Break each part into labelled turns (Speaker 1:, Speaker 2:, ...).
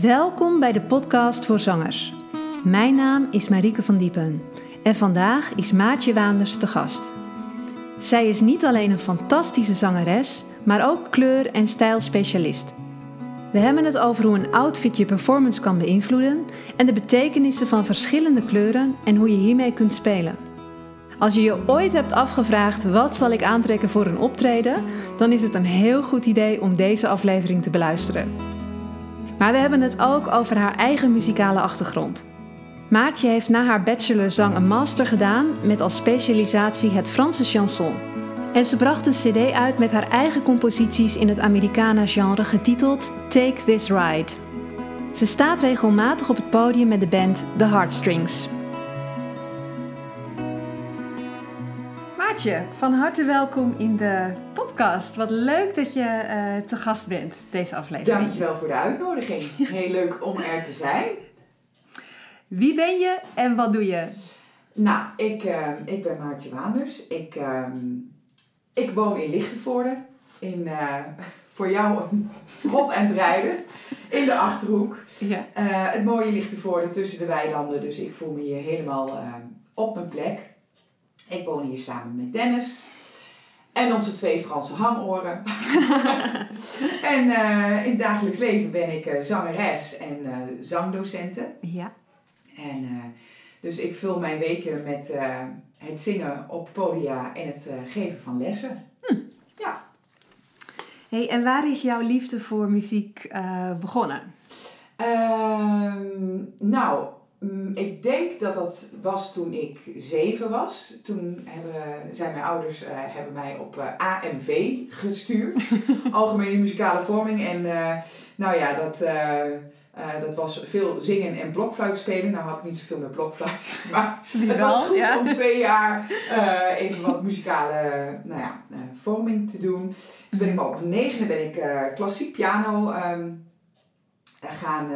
Speaker 1: Welkom bij de podcast voor zangers. Mijn naam is Marieke van Diepen en vandaag is Maatje Waanders te gast. Zij is niet alleen een fantastische zangeres, maar ook kleur- en stijlspecialist. We hebben het over hoe een outfit je performance kan beïnvloeden en de betekenissen van verschillende kleuren en hoe je hiermee kunt spelen. Als je je ooit hebt afgevraagd wat zal ik aantrekken voor een optreden, dan is het een heel goed idee om deze aflevering te beluisteren. Maar we hebben het ook over haar eigen muzikale achtergrond. Maartje heeft na haar bachelor zang een master gedaan met als specialisatie het Franse chanson. En ze bracht een cd uit met haar eigen composities in het Americana-genre getiteld Take This Ride. Ze staat regelmatig op het podium met de band The Heartstrings. Maartje, van harte welkom in de podcast. Wat leuk dat je uh, te gast bent deze aflevering.
Speaker 2: Dankjewel voor de uitnodiging. Heel leuk om er te zijn.
Speaker 1: Wie ben je en wat doe je?
Speaker 2: Nou, ik, uh, ik ben Maartje Waanders. Ik, uh, ik woon in Lichtenvoorde. In, uh, voor jou rot en rijden. In de Achterhoek. Ja. het mooie Lichtenvoorde tussen de weilanden. Dus ik voel me hier helemaal op mijn plek. Ik woon hier samen met Dennis. En onze twee Franse hangoren. en uh, in het dagelijks leven ben ik uh, zangeres en uh, zangdocenten. Ja. En dus ik vul mijn weken met het zingen op podia en het geven van lessen. Hm. Ja.
Speaker 1: Hey, en waar is jouw liefde voor muziek begonnen?
Speaker 2: Ehm, nou, ik denk dat dat was toen ik zeven was. Toen hebben, zijn mijn ouders uh, hebben mij op uh, eh, AMV gestuurd. Algemene muzikale vorming. En uh, nou ja, dat, dat was veel zingen en blokfluit spelen. Nou had ik niet zoveel met blokfluit. Maar het was goed ja. om twee jaar even wat muzikale nou ja, vorming te doen. Toen ben ik maar op negende ben ik klassiek piano um, gaan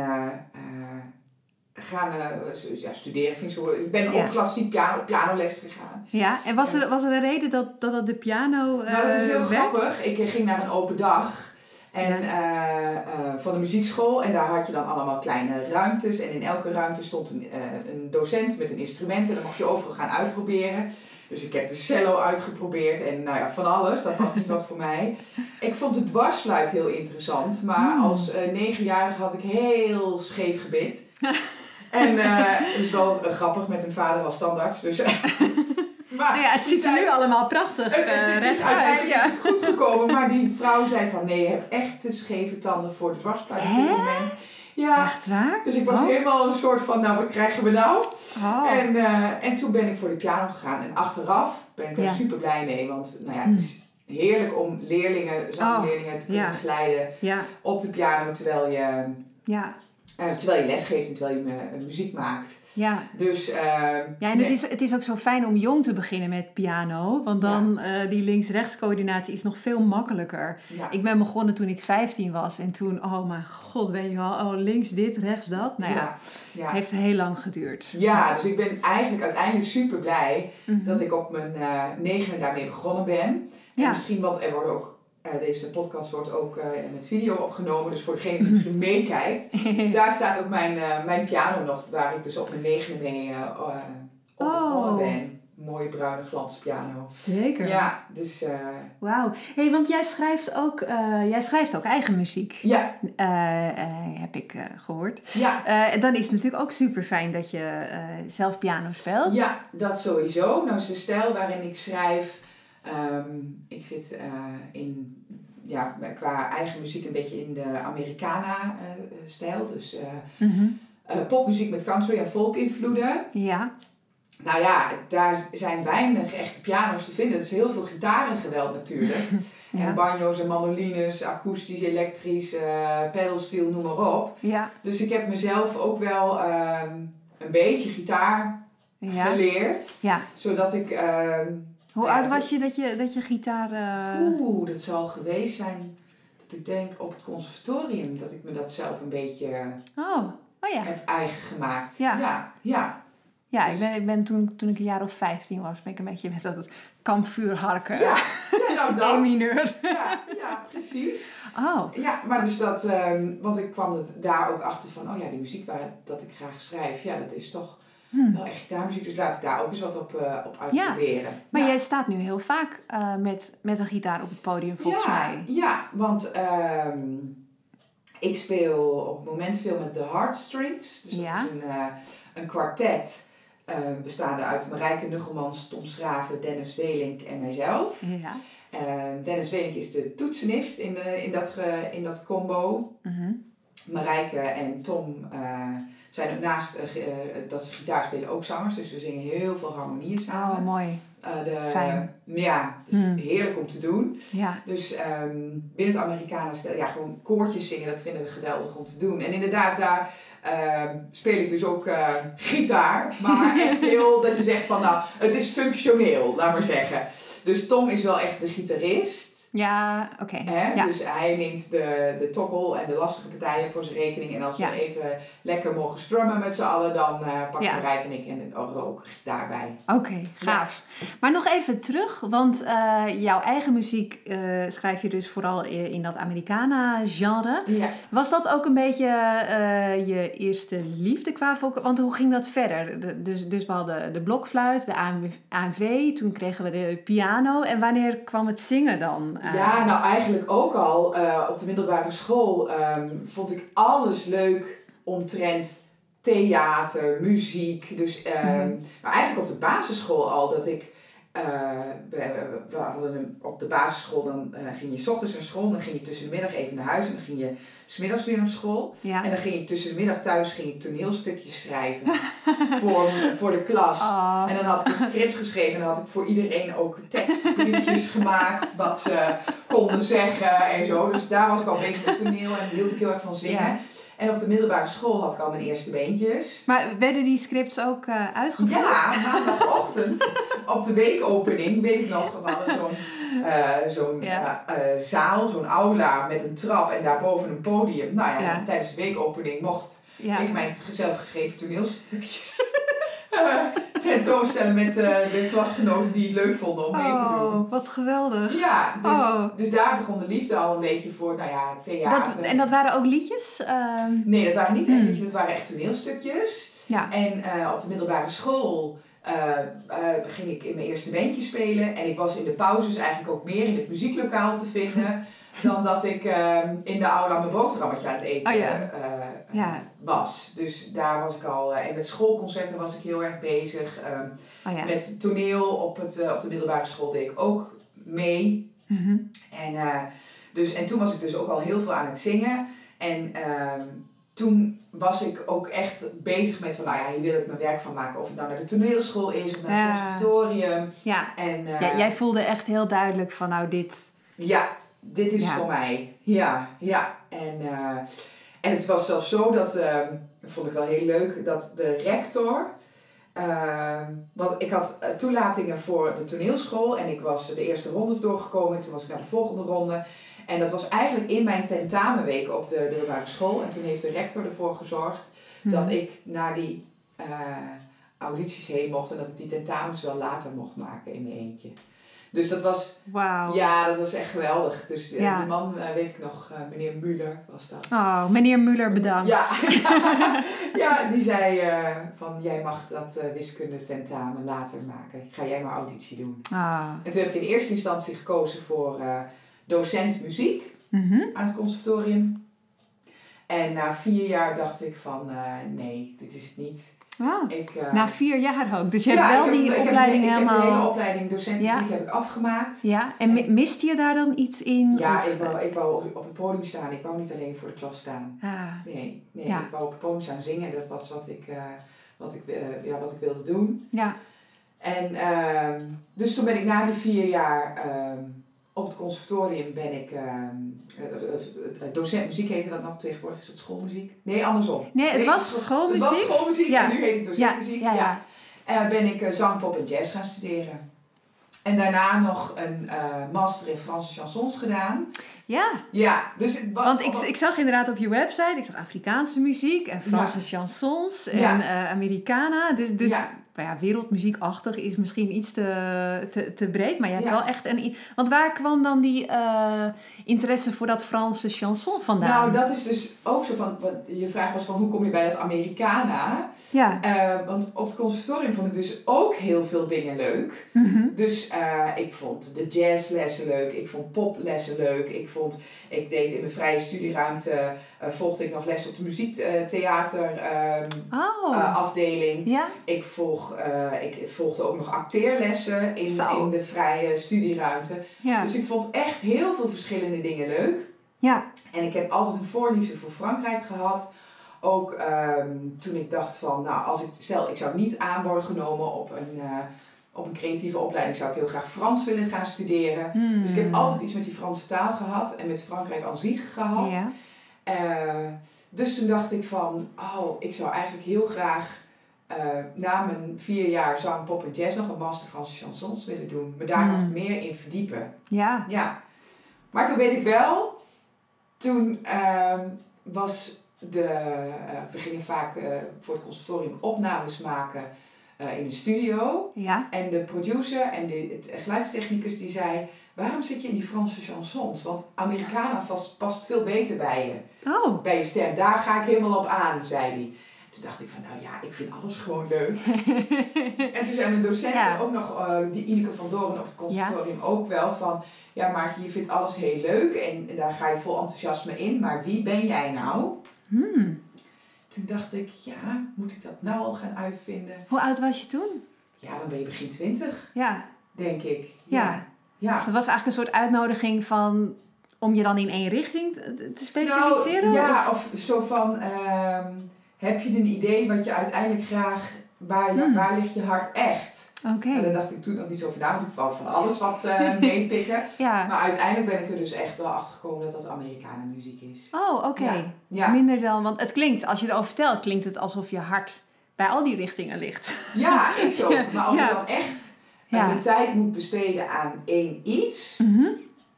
Speaker 2: gaan uh, ja, studeren. Vind ik, zo, ik ben ja. op klassiek piano, pianoles gegaan.
Speaker 1: Ja, en was er, was er een reden dat dat, dat de piano.
Speaker 2: Uh, nou, dat is heel werd? grappig. Ik ging naar een open dag. En ja. uh, van de muziekschool. En daar had je dan allemaal kleine ruimtes. En in elke ruimte stond een, een docent met een instrument. En dan mocht je overal gaan uitproberen. Dus ik heb de cello uitgeprobeerd en nou ja, van alles. Dat was niet wat voor mij. Ik vond de dwarsfluit heel interessant. Maar hmm. als negenjarige had ik heel scheef gebit. En uh, het is wel uh, grappig met een vader als standaard. Dus,
Speaker 1: maar nou ja, het ziet er nu allemaal prachtig
Speaker 2: Het, het, het is uiteindelijk ja. is het goed gekomen. Maar die vrouw zei van nee, je hebt echt te scheve tanden voor de dwarsfluit op dit moment.
Speaker 1: Ja. Echt waar?
Speaker 2: Dus ik was oh. helemaal een soort van, nou wat krijgen we nou? Oh. En, uh, en toen ben ik voor de piano gegaan. En achteraf ben ik er ja. super blij mee. Want nou ja, het is heerlijk om leerlingen, zangleerlingen oh. te kunnen begeleiden op de piano. Terwijl je... Ja uh, terwijl je lesgeeft en terwijl je uh, muziek maakt. Ja. Dus, uh,
Speaker 1: ja, en het, is, het is ook zo fijn om jong te beginnen met piano. Want dan ja. die links-rechts coördinatie is nog veel makkelijker. Ja. Ik ben begonnen toen ik 15 was. En toen, oh mijn god, weet je wel. Oh, links dit, rechts dat. Nou ja, ja. heeft heel lang geduurd.
Speaker 2: Ja, dus ik ben eigenlijk uiteindelijk super blij mm -hmm. dat ik op mijn negende daarmee begonnen ben. En misschien, want er worden ook uh, deze podcast wordt ook uh, met video opgenomen, dus voor degene die misschien meekijkt, daar staat ook mijn, uh, mijn piano nog, waar ik dus op mijn negende mee op begonnen oh. ben. Mooie bruine glanspiano.
Speaker 1: Zeker.
Speaker 2: Ja, dus...
Speaker 1: Wauw. hey, want jij schrijft ook, jij schrijft ook eigen muziek.
Speaker 2: Ja.
Speaker 1: heb ik gehoord. Ja. dan is het natuurlijk ook super fijn dat je zelf piano speelt.
Speaker 2: Ja, dat sowieso. Nou, is de stijl waarin ik schrijf Um, ik zit uh, in, ja, qua eigen muziek een beetje in de Americana-stijl. Uh, dus uh, mm -hmm. popmuziek met country en folk invloeden. Ja. Nou ja, daar zijn weinig echte piano's te vinden. Er is heel veel gitarengeweld natuurlijk. ja. En banjo's en mandolines, akoestisch, elektrisch, pedalsteel, noem maar op. Ja. Dus ik heb mezelf ook wel um, een beetje gitaar ja. geleerd. Ja. Zodat ik... Um,
Speaker 1: hoe oud was je dat je, dat je gitaar... Uh...
Speaker 2: Oeh, dat zal geweest zijn dat ik denk op het conservatorium dat ik me dat zelf een beetje
Speaker 1: oh. Oh, ja.
Speaker 2: heb eigen gemaakt. Ja. ja, ja.
Speaker 1: Ja,
Speaker 2: Dus-
Speaker 1: ik ben, ik ben toen, toen ik een jaar of 15 was, ben ik een beetje met dat kampvuur harken.
Speaker 2: Ja, ja nou dat. Ja, ja, precies.
Speaker 1: Oh,
Speaker 2: Ja, maar dus dat, ehm, want ik kwam het daar ook achter van, oh ja, die muziek waar dat ik graag schrijf, ja, dat is toch wel echt gitaarmuziek. Dus laat ik daar ook eens wat op, eh, op uitproberen.
Speaker 1: Maar
Speaker 2: ja.
Speaker 1: jij staat nu heel vaak eh, met, met een gitaar op het podium, volgens
Speaker 2: ja,
Speaker 1: mij.
Speaker 2: Ja, want ehm, ik speel op het moment veel met de Heartstrings. Dus dat is een, eh, een kwartet bestaande uit Marijke Nuggelmans, Tom Schraven, Dennis Welink en mijzelf.
Speaker 1: Ja.
Speaker 2: Eh, Dennis Welink is de toetsenist in, in, dat, ge- in dat combo.
Speaker 1: Mhm.
Speaker 2: Marijke en Tom zijn ook naast eh, ge- eh, dat ze gitaar spelen ook zangers. Dus we zingen heel veel harmonieën samen.
Speaker 1: Oh, mooi.
Speaker 2: Eh, de,
Speaker 1: Fijn.
Speaker 2: Ja, het is
Speaker 1: Hmm.
Speaker 2: heerlijk om te doen.
Speaker 1: Ja.
Speaker 2: Dus ehm, binnen het Amerikanen stel ja, gewoon koortjes zingen, dat vinden we geweldig om te doen. En inderdaad, daar ehm, speel ik dus ook eh, gitaar. Maar echt heel dat je zegt van nou, het is functioneel, laat maar zeggen. Dus Tom is wel echt de gitarist.
Speaker 1: Ja, oké. Ja.
Speaker 2: Dus hij neemt de, de toggle en de lastige partijen voor zijn rekening. En als
Speaker 1: Ja.
Speaker 2: we even lekker mogen strummen met z'n allen, dan eh pakken
Speaker 1: Ja.
Speaker 2: Marijke en ik en ook gitaar bij.
Speaker 1: Oké, gaaf. Maar nog even terug, want eh, jouw eigen muziek eh, schrijf je dus vooral in dat Americana-genre. Was dat ook een beetje je eerste liefde qua vocal? Want hoe ging dat verder? De- dus, dus we hadden de blokfluit, de AMV, toen kregen we de piano. En wanneer kwam het zingen dan? Eh,
Speaker 2: Ja, nou eigenlijk ook al eh, op de middelbare school ehm, vond ik alles leuk omtrent theater, muziek. Dus, ehm,
Speaker 1: Mhm.
Speaker 2: Maar eigenlijk op de basisschool al dat ik. Eh, we, hadden op de basisschool, dan eh, ging je 's ochtends naar school, dan ging je tussen de middag even naar huis en dan ging je smiddags weer naar school.
Speaker 1: Ja.
Speaker 2: En dan ging ik tussen de middag thuis ging ik toneelstukjes schrijven voor, voor de klas.
Speaker 1: Oh.
Speaker 2: En dan had ik een script geschreven en dan had ik voor iedereen ook tekstbriefjes gemaakt wat ze konden zeggen en zo. Dus daar was ik al bezig met toneel en hield ik heel erg van zingen.
Speaker 1: Ja.
Speaker 2: En op de middelbare school had ik al mijn eerste beentjes.
Speaker 1: Maar werden die scripts ook eh, uitgevoerd?
Speaker 2: Ja, maandagochtend op de weekopening, weet ik nog, we hadden zo'n eh, zo'n
Speaker 1: Ja.
Speaker 2: eh, zaal, zo'n aula met een trap en daarboven een podium. Nou ja,
Speaker 1: Ja.
Speaker 2: tijdens de weekopening mocht
Speaker 1: Ja.
Speaker 2: ik mijn zelfgeschreven toneelstukjes tentoonstellen met eh, de klasgenoten die het leuk vonden om mee te doen.
Speaker 1: Oh, wat geweldig.
Speaker 2: Ja, dus,
Speaker 1: Oh.
Speaker 2: dus daar begon de liefde al een beetje voor, nou ja, theater.
Speaker 1: Dat, en dat waren ook liedjes? Ehm,
Speaker 2: Nee, dat waren niet echt
Speaker 1: Hmm.
Speaker 2: liedjes, dat waren echt toneelstukjes.
Speaker 1: ja.
Speaker 2: En eh, op de middelbare school eh, ging ik in mijn eerste bandje spelen. En ik was in de pauzes eigenlijk ook meer in het muzieklokaal te vinden... dan dat ik eh, in de aula mijn boterhammetje aan het eten
Speaker 1: Oh ja.
Speaker 2: Eh,
Speaker 1: Ja.
Speaker 2: was. Dus daar was ik al... eh, en met schoolconcerten was ik heel erg bezig. Ehm,
Speaker 1: Oh ja.
Speaker 2: Met toneel op, het, eh, op de middelbare school deed ik ook mee.
Speaker 1: Mhm.
Speaker 2: En, dus, en toen was ik dus ook al heel veel aan het zingen. En ehm, toen was ik ook echt bezig met van, nou ja, hier wil ik mijn werk van maken. Of het nou naar de toneelschool is of naar het
Speaker 1: Ja.
Speaker 2: conservatorium.
Speaker 1: Ja.
Speaker 2: En
Speaker 1: Ja, jij voelde echt heel duidelijk van nou dit...
Speaker 2: ja, dit is
Speaker 1: Ja.
Speaker 2: voor mij. Ja, ja. En, en het was zelfs zo dat, ehm, dat vond ik wel heel leuk, dat de rector... ehm, want ik had eh, toelatingen voor de toneelschool en ik was de eerste rondes doorgekomen. Toen was ik naar de volgende ronde. En dat was eigenlijk in mijn tentamenweek op de middelbare school. En toen heeft de rector ervoor gezorgd dat
Speaker 1: Mhm.
Speaker 2: ik naar die eh, audities heen mocht. En dat ik die tentamens wel later mocht maken in mijn eentje. Dus dat was
Speaker 1: Wauw.
Speaker 2: ja, dat was echt geweldig. Dus eh,
Speaker 1: Ja.
Speaker 2: die man, eh, weet ik nog, eh, meneer Muller was dat.
Speaker 1: Oh, meneer Muller bedankt.
Speaker 2: Ja. ja, die zei van jij mag dat wiskunde tentamen later maken. Ga jij maar auditie doen.
Speaker 1: Ah.
Speaker 2: En toen heb ik in eerste instantie gekozen voor docent muziek
Speaker 1: Mhm.
Speaker 2: aan het conservatorium. En na vier jaar dacht ik van nee, dit is het niet.
Speaker 1: Ah.
Speaker 2: Ik, eh,
Speaker 1: Na vier jaar ook. Dus je
Speaker 2: ja,
Speaker 1: hebt wel
Speaker 2: heb-
Speaker 1: die
Speaker 2: heb-
Speaker 1: opleiding
Speaker 2: ik heb
Speaker 1: helemaal...
Speaker 2: de hele opleiding docent
Speaker 1: Ja.
Speaker 2: muziek heb ik afgemaakt.
Speaker 1: Ja, en mi- miste je daar dan iets in?
Speaker 2: Ja,
Speaker 1: of-
Speaker 2: ik wou, ik wou op het podium staan. Ik wou niet alleen voor de klas staan.
Speaker 1: Ah.
Speaker 2: Nee, nee
Speaker 1: Ja.
Speaker 2: ik wou op het podium staan zingen. Dat was wat ik, eh, wat ik, eh, ja, wat ik wilde doen.
Speaker 1: Ja.
Speaker 2: En ehm, dus toen ben ik na die vier jaar ehm, op het conservatorium ben ik ehm, eh, eh, eh, docent muziek heette dat nog. Tegenwoordig is het schoolmuziek. Nee, andersom.
Speaker 1: Nee, het was schoolmuziek?
Speaker 2: Het was schoolmuziek
Speaker 1: Ja.
Speaker 2: en nu heet het
Speaker 1: Ja,
Speaker 2: docentmuziek.
Speaker 1: ja, ja.
Speaker 2: En ben ik zang, pop en jazz gaan studeren. En daarna nog een master in Franse chansons gedaan.
Speaker 1: Ja,
Speaker 2: Ja, dus
Speaker 1: want ik, ik zag inderdaad op je website, ik zag Afrikaanse muziek en Franse chansons en
Speaker 2: Ja.
Speaker 1: Americana. Dus, dus
Speaker 2: Ja.
Speaker 1: Nou ja, wereldmuziekachtig is misschien iets te, te, te breed. Maar je hebt
Speaker 2: Ja.
Speaker 1: wel echt een... Want waar kwam dan die eh, interesse voor dat Franse chanson vandaan?
Speaker 2: Nou, dat is dus ook zo van, je vraag was van hoe kom je bij dat Americana?
Speaker 1: Ja.
Speaker 2: Eh, want op het conservatorium vond ik dus ook heel veel dingen leuk.
Speaker 1: Mhm.
Speaker 2: Dus eh, ik vond de jazzlessen leuk, ik vond poplessen leuk. Ik, vond, ik deed in mijn vrije studieruimte, volgde ik nog les op de muziektheater ehm,
Speaker 1: Oh.
Speaker 2: afdeling.
Speaker 1: ja?
Speaker 2: Ik, eh, ik volgde ook nog acteerlessen in,
Speaker 1: Zo.
Speaker 2: in de vrije studieruimte.
Speaker 1: Ja.
Speaker 2: Dus ik vond echt heel veel verschillende dingen leuk.
Speaker 1: ja.
Speaker 2: En ik heb altijd een voorliefde voor Frankrijk gehad. Ook ehm, toen ik dacht van, nou, als ik, stel ik zou niet aan worden genomen op een, eh, op een creatieve opleiding, zou ik heel graag Frans willen gaan studeren. Dus ik heb
Speaker 1: Hmm.
Speaker 2: altijd iets met die Franse taal gehad en met Frankrijk aan zich gehad.
Speaker 1: Ja.
Speaker 2: Eh, dus toen dacht ik van, oh, ik zou eigenlijk heel graag eh, na mijn vier jaar zang, pop en jazz nog een master Franse chansons willen doen. Me daar nog meer in verdiepen.
Speaker 1: Ja.
Speaker 2: Ja. Maar toen weet ik wel, toen ehm, was de, eh, we gingen vaak eh, voor het conservatorium opnames maken in de studio.
Speaker 1: Ja.
Speaker 2: En de producer en de het geluidstechnicus die zei, waarom zit je in die Franse chansons? Want Americana vast, past veel beter bij je,
Speaker 1: Oh.
Speaker 2: bij je stem. Daar ga ik helemaal op aan, zei hij. Toen dacht ik van, nou ja, ik vind alles gewoon leuk. En toen zei mijn docent
Speaker 1: Ja.
Speaker 2: ook nog, eh, die Ineke van Doorn op het conservatorium ook wel van... Ja, Maartje, je vindt alles heel leuk en, en daar ga je vol enthousiasme in. Maar wie ben jij nou?
Speaker 1: Hmm.
Speaker 2: Toen dacht ik, ja, moet ik dat nou al gaan uitvinden?
Speaker 1: Hoe oud was je toen?
Speaker 2: Ja, dan ben je begin twintig,
Speaker 1: Ja.
Speaker 2: denk ik.
Speaker 1: Ja.
Speaker 2: Ja.
Speaker 1: Dus dat was eigenlijk een soort uitnodiging van... om je dan in één richting te te specialiseren?
Speaker 2: Nou, ja,
Speaker 1: of-
Speaker 2: of zo van, ehm, heb je een idee wat je uiteindelijk graag, waar, je,
Speaker 1: Hmm.
Speaker 2: waar ligt je hart echt?
Speaker 1: Oké.
Speaker 2: En daar dacht ik toen nog niet zo over na, want ik wou van alles wat eh meepikken.
Speaker 1: Ja.
Speaker 2: Maar uiteindelijk ben ik er dus echt wel achter gekomen dat dat Amerikanen muziek is.
Speaker 1: Oh, oké.
Speaker 2: Ja. Ja,
Speaker 1: Minder dan... Want het klinkt, als je erover vertelt, klinkt het alsof je hart bij al die richtingen ligt.
Speaker 2: ja is ook.
Speaker 1: Ja.
Speaker 2: Maar als ik dan echt mijn tijd moet besteden aan één iets,
Speaker 1: Mhm.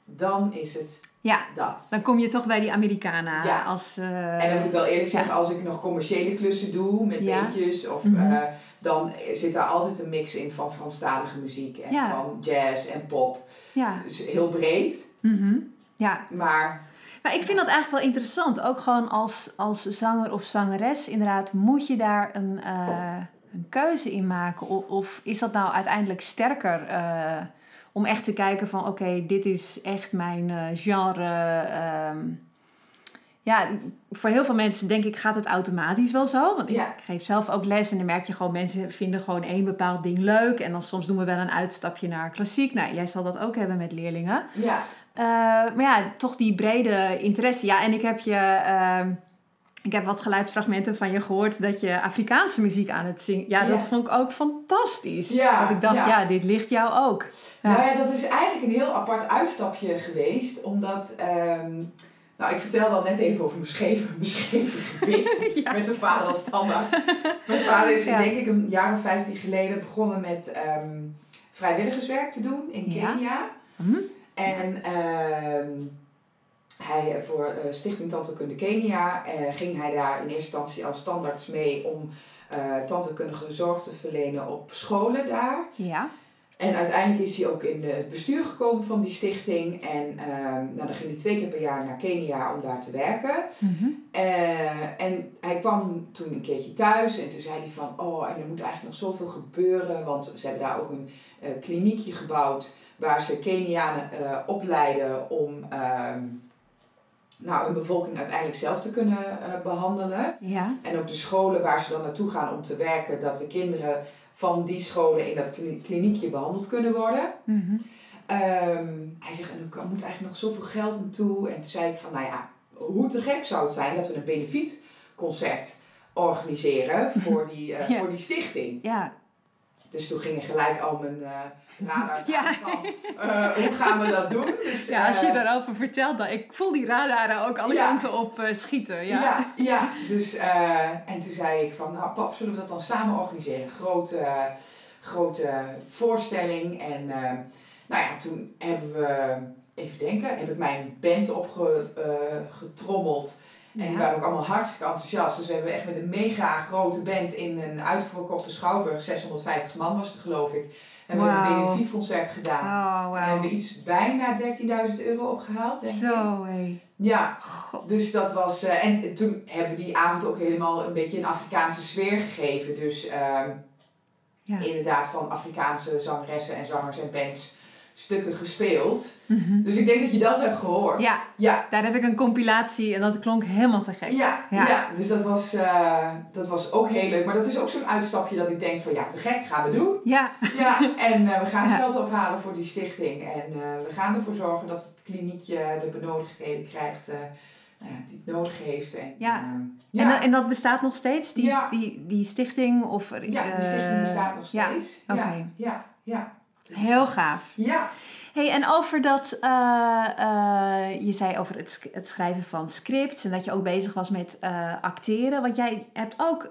Speaker 2: dan is het
Speaker 1: Ja.
Speaker 2: dat.
Speaker 1: Dan kom je toch bij die Americana
Speaker 2: Ja.
Speaker 1: als... eh,
Speaker 2: En dan moet ik wel eerlijk zeggen, als ik nog commerciële klussen doe met
Speaker 1: Ja.
Speaker 2: beentjes, of,
Speaker 1: Mhm.
Speaker 2: eh, dan zit daar altijd een mix in van Franstalige muziek en
Speaker 1: Ja.
Speaker 2: van jazz en pop.
Speaker 1: Ja.
Speaker 2: Dus heel breed,
Speaker 1: Mhm. Ja.
Speaker 2: maar
Speaker 1: Maar ik vind dat eigenlijk wel interessant. Ook gewoon als, als zanger of zangeres. Inderdaad, moet je daar een, eh, een keuze in maken? Of, of is dat nou uiteindelijk sterker? Om echt te kijken van oké, dit is echt mijn eh, genre. ehm. ja, voor heel veel mensen denk ik gaat het automatisch wel zo. Want
Speaker 2: Ja.
Speaker 1: ik geef zelf ook les en dan merk je gewoon mensen vinden gewoon één bepaald ding leuk. En dan soms doen we wel een uitstapje naar klassiek. Nou, jij zal dat ook hebben met leerlingen.
Speaker 2: ja,
Speaker 1: Eh, maar ja, toch die brede interesse. Ja, en ik heb je. ehm, ik heb wat geluidsfragmenten van je gehoord dat je Afrikaanse muziek aan het zingen. Ja, dat
Speaker 2: Ja.
Speaker 1: vond ik ook fantastisch.
Speaker 2: Ja,
Speaker 1: dat ik dacht, ja.
Speaker 2: ja.
Speaker 1: dit ligt jou ook. Ja.
Speaker 2: Nou ja, dat is eigenlijk een heel apart uitstapje geweest, omdat, ehm, nou ik vertelde al net even over mijn scheven, mijn scheven gebit, met de vader als tandarts. Mijn vader is denk ik een jaar of 15 geleden begonnen met ehm, vrijwilligerswerk te doen in. Kenia.
Speaker 1: Hm?
Speaker 2: En ehm, hij, voor eh, Stichting Tandheelkunde Kenia eh, ging hij daar in eerste instantie als standaards mee om eh tandheelkundige zorg te verlenen op scholen daar.
Speaker 1: Ja.
Speaker 2: En uiteindelijk is hij ook in het bestuur gekomen van die stichting. En ehm, nou, dan ging hij twee keer per jaar naar Kenia om daar te werken.
Speaker 1: Mhm.
Speaker 2: Eh, en hij kwam toen een keertje thuis en toen zei hij van... Oh, en er moet eigenlijk nog zoveel gebeuren. Want ze hebben daar ook een eh, kliniekje gebouwd... waar ze Kenianen eh, opleiden om... ehm, nou, hun bevolking uiteindelijk zelf te kunnen eh, behandelen.
Speaker 1: Ja.
Speaker 2: En ook de scholen waar ze dan naartoe gaan om te werken, dat de kinderen van die scholen in dat kli- kliniekje behandeld kunnen worden.
Speaker 1: Mhm.
Speaker 2: Ehm, hij zegt, en kan- moet eigenlijk nog zoveel geld naartoe. En toen zei ik van, nou ja, hoe te gek zou het zijn dat we een benefietconcert organiseren voor die, eh,
Speaker 1: Ja.
Speaker 2: voor die stichting.
Speaker 1: Ja.
Speaker 2: Dus toen gingen gelijk al mijn eh radars
Speaker 1: Ja.
Speaker 2: aan van, eh, hoe gaan we dat doen? Dus,
Speaker 1: ja, als je
Speaker 2: eh,
Speaker 1: daarover vertelt, dan ik voel die radaren ook alle
Speaker 2: Ja.
Speaker 1: kanten op schieten. Ja.
Speaker 2: Ja, ja, dus en toen zei ik van, nou pap, zullen we dat dan samen organiseren? Grote, grote voorstelling. En nou ja, toen hebben we, even denken, heb ik mijn band opgetrommeld. En die waren ook allemaal hartstikke enthousiast. Dus we hebben echt met een mega grote band in een uitverkochte Schouwburg, 650 man was het geloof ik, hebben we een benefietconcert gedaan.
Speaker 1: Oh,
Speaker 2: En
Speaker 1: wauw.
Speaker 2: hebben we iets bijna 13.000 euro opgehaald. Denk ik.
Speaker 1: Zo, hé.
Speaker 2: Ja,
Speaker 1: God.
Speaker 2: dus dat was. eh, en toen hebben we die avond ook helemaal een beetje een Afrikaanse sfeer gegeven. Dus ehm,
Speaker 1: Ja.
Speaker 2: inderdaad van Afrikaanse zangeressen en zangers en bands stukken gespeeld.
Speaker 1: Mhm.
Speaker 2: Dus ik denk dat je dat hebt gehoord.
Speaker 1: Ja,
Speaker 2: Ja,
Speaker 1: daar heb ik een compilatie en dat klonk helemaal te gek.
Speaker 2: ja,
Speaker 1: Ja.
Speaker 2: ja. dus dat was, eh, dat was ook heel leuk. Maar dat is ook zo'n uitstapje dat ik denk van ja, te gek gaan we doen.
Speaker 1: Ja,
Speaker 2: Ja, en eh, we gaan
Speaker 1: Ja.
Speaker 2: geld ophalen voor die stichting. En eh, we gaan ervoor zorgen dat het kliniekje de benodigdheden krijgt nou die het nodig heeft. En,
Speaker 1: Ja.
Speaker 2: ehm,
Speaker 1: En,
Speaker 2: ja.
Speaker 1: dat- en dat bestaat nog steeds, die,
Speaker 2: Ja.
Speaker 1: die, die stichting? Of,
Speaker 2: ja, de stichting bestaat nog steeds.
Speaker 1: oké.
Speaker 2: Ja, ja.
Speaker 1: Heel gaaf.
Speaker 2: Ja,
Speaker 1: Hey, en over dat, eh, eh, je zei over het, het schrijven van scripts en dat je ook bezig was met eh, acteren. Want jij hebt ook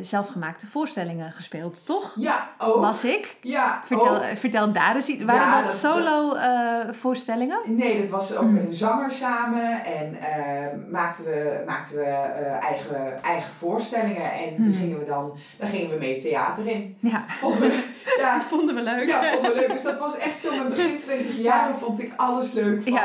Speaker 1: zelfgemaakte voorstellingen gespeeld, toch?
Speaker 2: ja, ook.
Speaker 1: Las ik.
Speaker 2: Ja,
Speaker 1: Vertel,
Speaker 2: ook.
Speaker 1: vertel daar eens iets. Waren
Speaker 2: Ja,
Speaker 1: dat
Speaker 2: dat-
Speaker 1: solo voorstellingen?
Speaker 2: Nee, dat was ook
Speaker 1: Hmm.
Speaker 2: met een zanger samen en maakten we, maakten we eigen, eigen voorstellingen en die
Speaker 1: Hmm.
Speaker 2: gingen we dan, daar gingen we mee theater in.
Speaker 1: Ja,
Speaker 2: ja,
Speaker 1: vonden we leuk.
Speaker 2: ja, vonden we leuk. Dus dat was echt zo, mijn begin 20 jaar vond ik alles leuk van,
Speaker 1: Ja.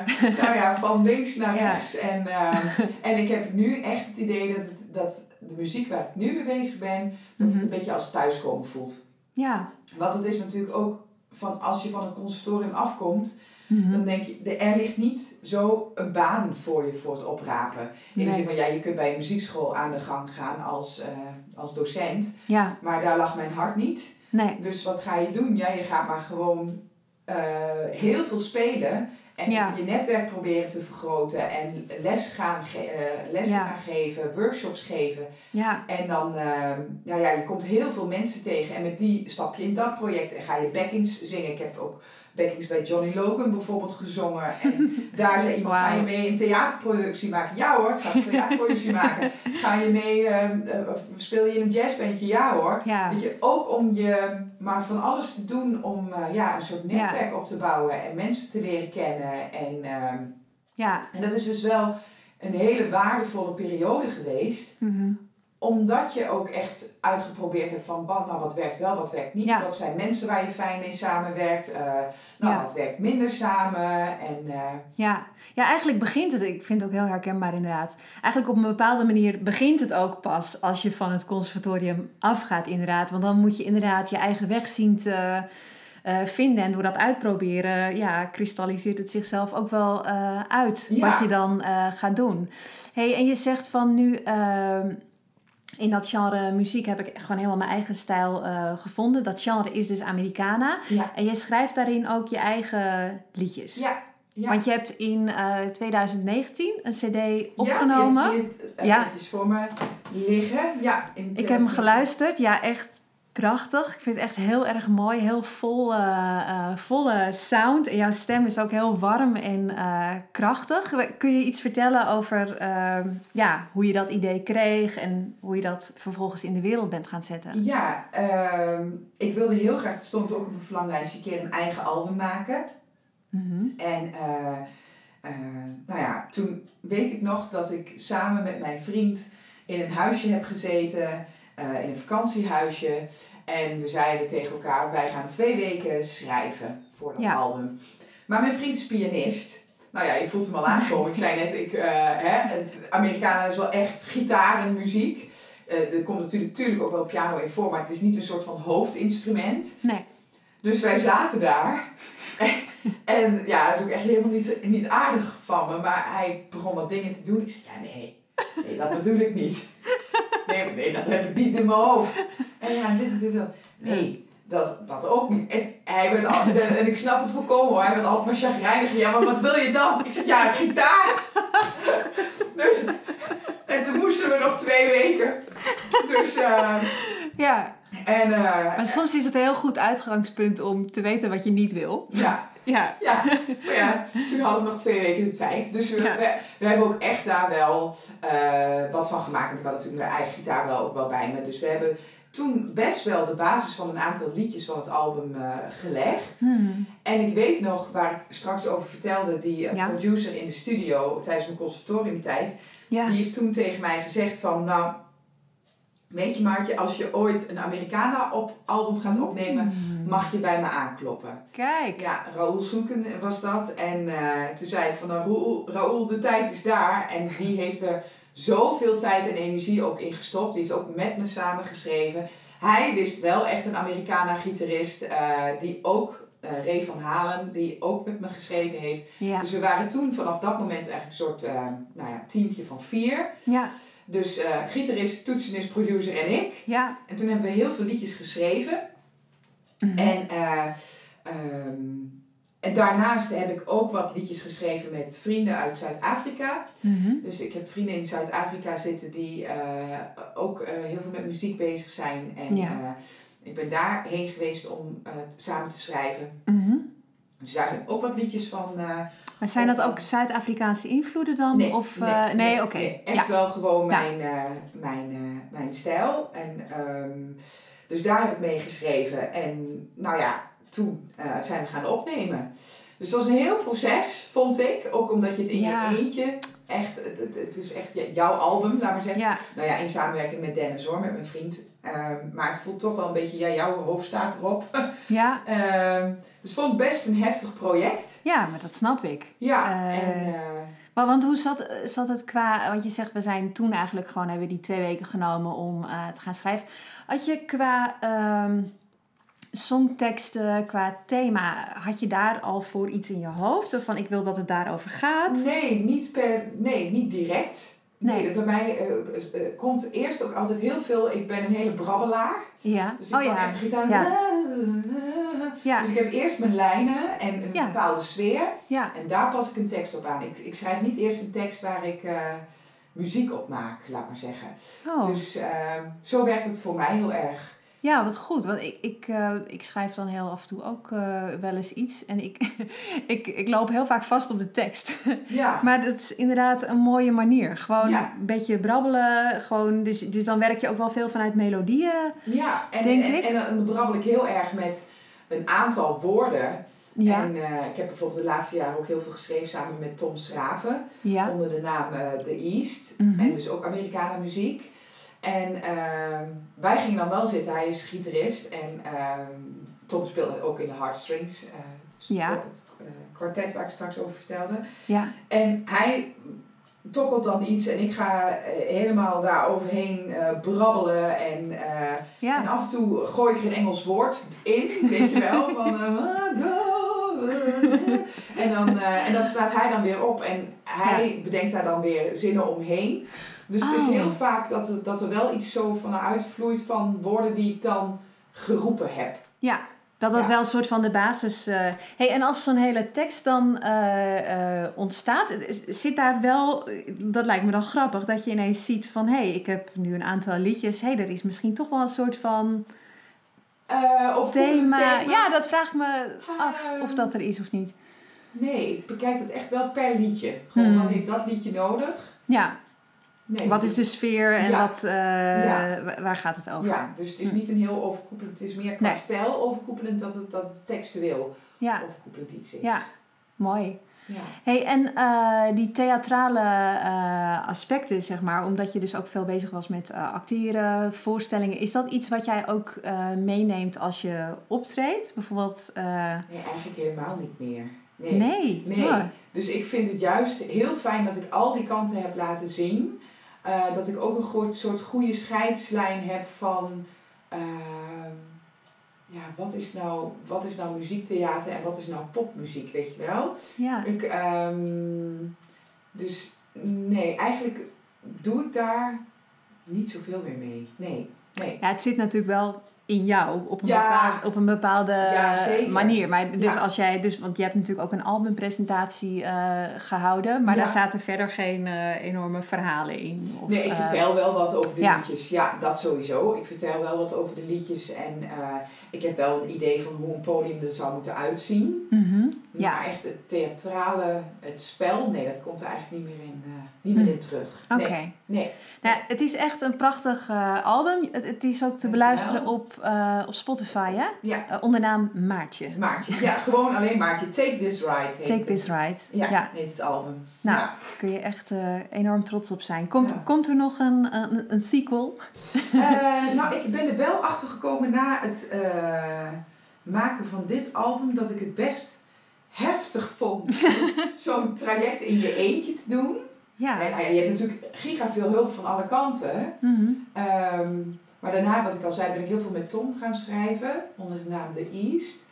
Speaker 2: eh, nou ja, van links naar rechts. En, eh, en ik heb nu echt het idee dat, het, dat de muziek waar ik nu mee bezig ben, dat het
Speaker 1: Mhm.
Speaker 2: een beetje als thuiskomen voelt.
Speaker 1: Ja.
Speaker 2: Want het is natuurlijk ook van als je van het conservatorium afkomt,
Speaker 1: Mhm.
Speaker 2: dan denk je, de- er ligt niet zo een baan voor je voor het oprapen. In de zin van, ja, je kunt bij een muziekschool aan de gang gaan als, eh, als docent,
Speaker 1: Ja,
Speaker 2: maar daar lag mijn hart niet.
Speaker 1: Nee.
Speaker 2: Dus wat ga je doen? Ja, je gaat maar gewoon eh, heel veel spelen en
Speaker 1: Ja.
Speaker 2: je netwerk proberen te vergroten en les gaan, ge- eh, lessen
Speaker 1: Ja.
Speaker 2: gaan geven, workshops geven.
Speaker 1: Ja,
Speaker 2: En dan, eh, nou ja, je komt heel veel mensen tegen en met die stap je in dat project en ga je backings zingen. Ik heb ook backings bij Johnny Logan bijvoorbeeld gezongen. En daar zei iemand, ga je mee een theaterproductie maken? Ja hoor, ik ga een theaterproductie maken. Ga je mee, eh, eh, speel je in een jazzbandje? Ja hoor.
Speaker 1: ja.
Speaker 2: Weet je, ook om je maar van alles te doen om eh, ja, een soort
Speaker 1: Ja.
Speaker 2: netwerk op te bouwen en mensen te leren kennen. En, ehm,
Speaker 1: Ja.
Speaker 2: en dat is dus wel een hele waardevolle periode geweest
Speaker 1: Mhm.
Speaker 2: Omdat je ook echt uitgeprobeerd hebt van wat, nou, wat werkt wel, wat werkt niet.
Speaker 1: Ja.
Speaker 2: Wat zijn mensen waar je fijn mee samenwerkt. eh nou,
Speaker 1: Ja.
Speaker 2: wat werkt minder samen. En eh,
Speaker 1: Ja. ja, eigenlijk begint het, ik vind het ook heel herkenbaar inderdaad. Eigenlijk op een bepaalde manier begint het ook pas als je van het conservatorium afgaat inderdaad. Want dan moet je inderdaad je eigen weg zien te eh, vinden. En door dat uitproberen, ja, kristalliseert het zichzelf ook wel uit
Speaker 2: Ja.
Speaker 1: wat je dan gaat doen. Hey, en je zegt van nu... in dat genre muziek heb ik gewoon helemaal mijn eigen stijl eh, gevonden. Dat genre is dus Americana.
Speaker 2: ja.
Speaker 1: En je schrijft daarin ook je eigen liedjes.
Speaker 2: Ja. Ja.
Speaker 1: Want je hebt in eh, 2019 een cd
Speaker 2: Ja,
Speaker 1: opgenomen.
Speaker 2: hier het, eh,
Speaker 1: Ja.
Speaker 2: voor me liggen. Ja, in
Speaker 1: ik heb hem geluisterd. Ja, echt prachtig. Ik vind het echt heel erg mooi. Heel vol, eh, eh, volle sound. En jouw stem is ook heel warm en eh, krachtig. Kun je iets vertellen over ehm, ja, hoe je dat idee kreeg en hoe je dat vervolgens in de wereld bent gaan zetten?
Speaker 2: Ja, ehm, ik wilde heel graag, het stond ook op een verlanglijstje, een keer een eigen album maken.
Speaker 1: Mhm.
Speaker 2: En nou ja, toen weet ik nog dat ik samen met mijn vriend in een huisje heb gezeten, in een vakantiehuisje. En we zeiden tegen elkaar, wij gaan twee weken schrijven voor dat
Speaker 1: Ja.
Speaker 2: album. Maar mijn vriend is pianist. Nou ja, je voelt hem al aankomen. Ik zei net, ik, eh, hè, het Amerikanen is wel echt gitaar en muziek. Eh, er komt natuurlijk, natuurlijk ook wel piano in voor, maar het is niet een soort van hoofdinstrument.
Speaker 1: Nee.
Speaker 2: Dus wij zaten daar. en ja, dat is ook echt helemaal niet, niet aardig van me. Maar hij begon wat dingen te doen. Ik zei, ja nee, nee dat bedoel ik niet. Nee, nee, dat heb ik niet in mijn hoofd. En ja, dit en dit. en dat. Nee, dat, dat ook niet. En, hij werd al, en ik snap het volkomen hoor. Hij werd altijd maar chagrijnig. Ja, maar wat wil je dan? Ik zeg, ja, gitaar. dus, en toen moesten we nog twee weken. Dus, eh,
Speaker 1: Ja,
Speaker 2: en... eh,
Speaker 1: maar soms is het een heel goed uitgangspunt om te weten wat je niet wil.
Speaker 2: ja,
Speaker 1: Ja,
Speaker 2: Ja, maar ja, toen hadden we nog twee weken de tijd. Dus we,
Speaker 1: Ja.
Speaker 2: we, we hebben ook echt daar wel eh, wat van gemaakt. Want ik had natuurlijk mijn eigen gitaar wel ook wel bij me. Dus we hebben toen best wel de basis van een aantal liedjes van het album eh, gelegd.
Speaker 1: Hmm.
Speaker 2: En ik weet nog, waar ik straks over vertelde, die eh,
Speaker 1: Ja.
Speaker 2: producer in de studio tijdens mijn conservatoriumtijd,
Speaker 1: Ja.
Speaker 2: die heeft toen tegen mij gezegd van, nou, weet je Maartje, als je ooit een Americana op album gaat opnemen,
Speaker 1: Hmm.
Speaker 2: mag je bij me aankloppen.
Speaker 1: Kijk.
Speaker 2: Ja, Raoul Soeken was dat. En eh, toen zei ik van, nou, Raoul, Raoul, de tijd is daar. En die heeft er zoveel tijd en energie ook in gestopt. Die heeft ook met me samengeschreven. Hij wist wel echt een Americana-gitarist eh, die ook, eh Ray van Halen, die ook met me geschreven heeft.
Speaker 1: Ja.
Speaker 2: Dus we waren toen vanaf dat moment eigenlijk een soort nou ja, teampje van vier.
Speaker 1: Ja.
Speaker 2: Dus eh gitarist, toetsenist, producer en ik.
Speaker 1: Ja.
Speaker 2: En toen hebben we heel veel liedjes geschreven.
Speaker 1: Mhm.
Speaker 2: En, eh, ehm, en daarnaast heb ik ook wat liedjes geschreven met vrienden uit Zuid-Afrika.
Speaker 1: Mhm.
Speaker 2: Dus ik heb vrienden in Zuid-Afrika zitten die eh, ook heel veel met muziek bezig zijn. En
Speaker 1: Ja.
Speaker 2: ik ben daarheen geweest om samen te schrijven.
Speaker 1: Mhm.
Speaker 2: Dus daar zijn ook wat liedjes van. eh,
Speaker 1: Maar zijn dat ook Zuid-Afrikaanse invloeden dan?
Speaker 2: nee,
Speaker 1: of,
Speaker 2: nee,
Speaker 1: eh, nee, oké.
Speaker 2: nee, echt
Speaker 1: Ja.
Speaker 2: wel gewoon
Speaker 1: Ja.
Speaker 2: mijn, eh, mijn, eh, mijn stijl. En, ehm, dus daar heb ik mee geschreven. En nou ja, toen eh, zijn we gaan opnemen. Dus dat was een heel proces, vond ik. Ook omdat je het in
Speaker 1: Ja.
Speaker 2: je eentje echt... Het, het, het is echt jouw album, laat maar zeggen.
Speaker 1: Ja.
Speaker 2: Nou ja, in samenwerking met Dennis hoor, met mijn vriend. Ehm, maar het voelt toch wel een beetje... Ja, jouw hoofd staat erop.
Speaker 1: Ja.
Speaker 2: Ehm, dus het vond best een heftig project.
Speaker 1: ja, maar dat snap ik.
Speaker 2: Ja,
Speaker 1: Eh,
Speaker 2: en... eh,
Speaker 1: Maar, want hoe zat, zat het qua... Want je zegt, we zijn toen eigenlijk gewoon... Hebben we die twee weken genomen om eh, te gaan schrijven. Had je qua ehm, songteksten, qua thema... Had je daar al voor iets in je hoofd? Of van, ik wil dat het daarover gaat?
Speaker 2: Nee, niet per, nee, niet direct. Nee,
Speaker 1: Nee.
Speaker 2: bij mij eh, eh, komt eerst ook altijd heel veel. Ik ben een hele brabbelaar.
Speaker 1: Ja.
Speaker 2: Dus ik
Speaker 1: oh
Speaker 2: pak
Speaker 1: ja.
Speaker 2: echt gitaar.
Speaker 1: Ja. Ja.
Speaker 2: Dus ik heb eerst mijn lijnen en een
Speaker 1: Ja.
Speaker 2: bepaalde sfeer.
Speaker 1: Ja.
Speaker 2: En daar pas ik een tekst op aan. Ik, ik schrijf niet eerst een tekst waar ik eh, muziek op maak, laat maar zeggen.
Speaker 1: Oh.
Speaker 2: Dus eh, zo werkt het voor mij heel erg.
Speaker 1: Ja, wat goed. Want ik, ik, eh, ik schrijf dan heel af en toe ook eh, wel eens iets. En ik, ik, ik loop heel vaak vast op de tekst.
Speaker 2: Ja,
Speaker 1: Maar dat is inderdaad een mooie manier. Gewoon
Speaker 2: Ja.
Speaker 1: een beetje brabbelen. Gewoon, dus, dus dan werk je ook wel veel vanuit melodieën.
Speaker 2: ja. En,
Speaker 1: Denk
Speaker 2: en,
Speaker 1: ik.
Speaker 2: en, dan brabbel ik heel erg met een aantal woorden.
Speaker 1: Ja.
Speaker 2: En eh, ik heb bijvoorbeeld de laatste jaren ook heel veel geschreven samen met Tom Schraven.
Speaker 1: ja.
Speaker 2: Onder de naam eh, The East.
Speaker 1: Mhm.
Speaker 2: En dus ook Americana muziek. En ehm, wij gingen dan wel zitten. Hij is gitarist. En ehm, Tom speelde ook in de Heartstrings. eh dus
Speaker 1: Ja.
Speaker 2: Het kwartet waar ik straks over vertelde.
Speaker 1: ja.
Speaker 2: En hij tokkelt dan iets. En ik ga eh, helemaal daar overheen eh, brabbelen. En, eh, en af en toe gooi ik er een Engels woord in. Weet je wel. Van... en, dan, en dat slaat hij dan weer op. En hij bedenkt daar dan weer zinnen omheen. Dus het is
Speaker 1: Oh.
Speaker 2: heel vaak dat er, dat er wel iets zo vanuit vloeit van woorden die ik dan geroepen heb.
Speaker 1: ja. Dat dat
Speaker 2: Ja.
Speaker 1: wel een soort van de basis... eh hey, en als zo'n hele tekst dan eh, eh, ontstaat... Zit daar wel... Dat lijkt me dan grappig. Dat je ineens ziet van... Hé, hey, ik heb nu een aantal liedjes. Hé, hey, er is misschien toch wel een soort van...
Speaker 2: Of
Speaker 1: thema.
Speaker 2: thema.
Speaker 1: Ja, dat vraagt me af
Speaker 2: Ehm,
Speaker 1: of dat er is of niet.
Speaker 2: Nee, ik bekijk het echt wel per liedje. Gewoon,
Speaker 1: Hmm.
Speaker 2: wat heeft dat liedje nodig?
Speaker 1: Ja,
Speaker 2: Nee,
Speaker 1: wat
Speaker 2: dus-
Speaker 1: is de sfeer en
Speaker 2: Ja.
Speaker 1: wat, eh,
Speaker 2: Ja.
Speaker 1: waar gaat het over?
Speaker 2: Ja, dus het is
Speaker 1: Hm.
Speaker 2: niet een heel overkoepelend. Het is meer qua
Speaker 1: Nee.
Speaker 2: stijl overkoepelend dat het, dat het textueel
Speaker 1: Ja,
Speaker 2: overkoepelend iets is.
Speaker 1: ja. mooi.
Speaker 2: Ja.
Speaker 1: Hey, en eh, die theatrale eh, aspecten, zeg maar, omdat je dus ook veel bezig was met eh, acteren, voorstellingen, is dat iets wat jij ook meeneemt als je optreedt? Bijvoorbeeld,
Speaker 2: Nee, eigenlijk helemaal niet meer. Nee.
Speaker 1: nee.
Speaker 2: Nee. Dus ik vind het juist heel fijn dat ik al die kanten heb laten zien. Eh, dat ik ook een goed- soort goede scheidslijn heb van... ehm, ja, wat is, nou, wat is nou muziektheater en wat is nou popmuziek, weet je wel?
Speaker 1: ja.
Speaker 2: Ik, ehm, dus nee, eigenlijk doe ik daar niet zoveel meer mee. Nee, nee.
Speaker 1: ja, het zit natuurlijk wel in jou op een,
Speaker 2: Ja.
Speaker 1: bepaalde, op een bepaalde
Speaker 2: Ja,
Speaker 1: manier. Maar dus
Speaker 2: Ja.
Speaker 1: als jij, dus, want je hebt natuurlijk ook een albumpresentatie eh, gehouden, maar daar zaten verder geen eh, enorme verhalen in. Of,
Speaker 2: Nee, ik
Speaker 1: eh,
Speaker 2: vertel wel wat over de liedjes. Ja, dat sowieso. Ik vertel wel wat over de liedjes. En ik heb wel een idee van hoe een podium er zou moeten uitzien.
Speaker 1: mhm, Ja.
Speaker 2: Maar echt het theatrale, het spel, nee, dat komt er eigenlijk niet meer in, niet meer
Speaker 1: Hm.
Speaker 2: in terug.
Speaker 1: Oké.
Speaker 2: Nee, nee.
Speaker 1: Nou, het is echt een prachtig eh, album. Het, het is ook te
Speaker 2: Dankjewel.
Speaker 1: beluisteren op, eh, op Spotify, hè?
Speaker 2: Ja.
Speaker 1: Eh, onder naam Maartje.
Speaker 2: Maartje. Ja, gewoon alleen Maartje. Take This Ride heet
Speaker 1: Take
Speaker 2: het.
Speaker 1: This Ride.
Speaker 2: Ja,
Speaker 1: Ja.
Speaker 2: heet het album.
Speaker 1: Nou,
Speaker 2: Ja.
Speaker 1: kun je echt enorm trots op zijn. Komt,
Speaker 2: Ja.
Speaker 1: komt er nog een, een, een sequel?
Speaker 2: Nou, ik ben er wel achter gekomen na het maken van dit album dat ik het best heftig vond. Zo'n traject in je eentje te doen.
Speaker 1: Ja.
Speaker 2: En, je hebt natuurlijk giga veel hulp van alle kanten.
Speaker 1: Mhm.
Speaker 2: Ehm, maar daarna, wat ik al zei, ben ik heel veel met Tom gaan schrijven onder de naam The East.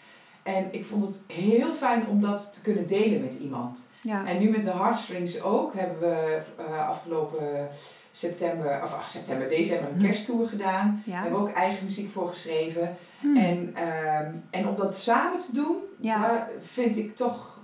Speaker 2: En ik vond het heel fijn om dat te kunnen delen met iemand.
Speaker 1: ja.
Speaker 2: En nu met de Heartstrings ook hebben we eh, afgelopen september, of ach, september, december een
Speaker 1: Hm.
Speaker 2: kersttour gedaan.
Speaker 1: Ja.
Speaker 2: Hebben we ook eigen muziek voor geschreven.
Speaker 1: Hmm.
Speaker 2: En, ehm, en om dat samen te doen,
Speaker 1: Ja.
Speaker 2: vind ik toch,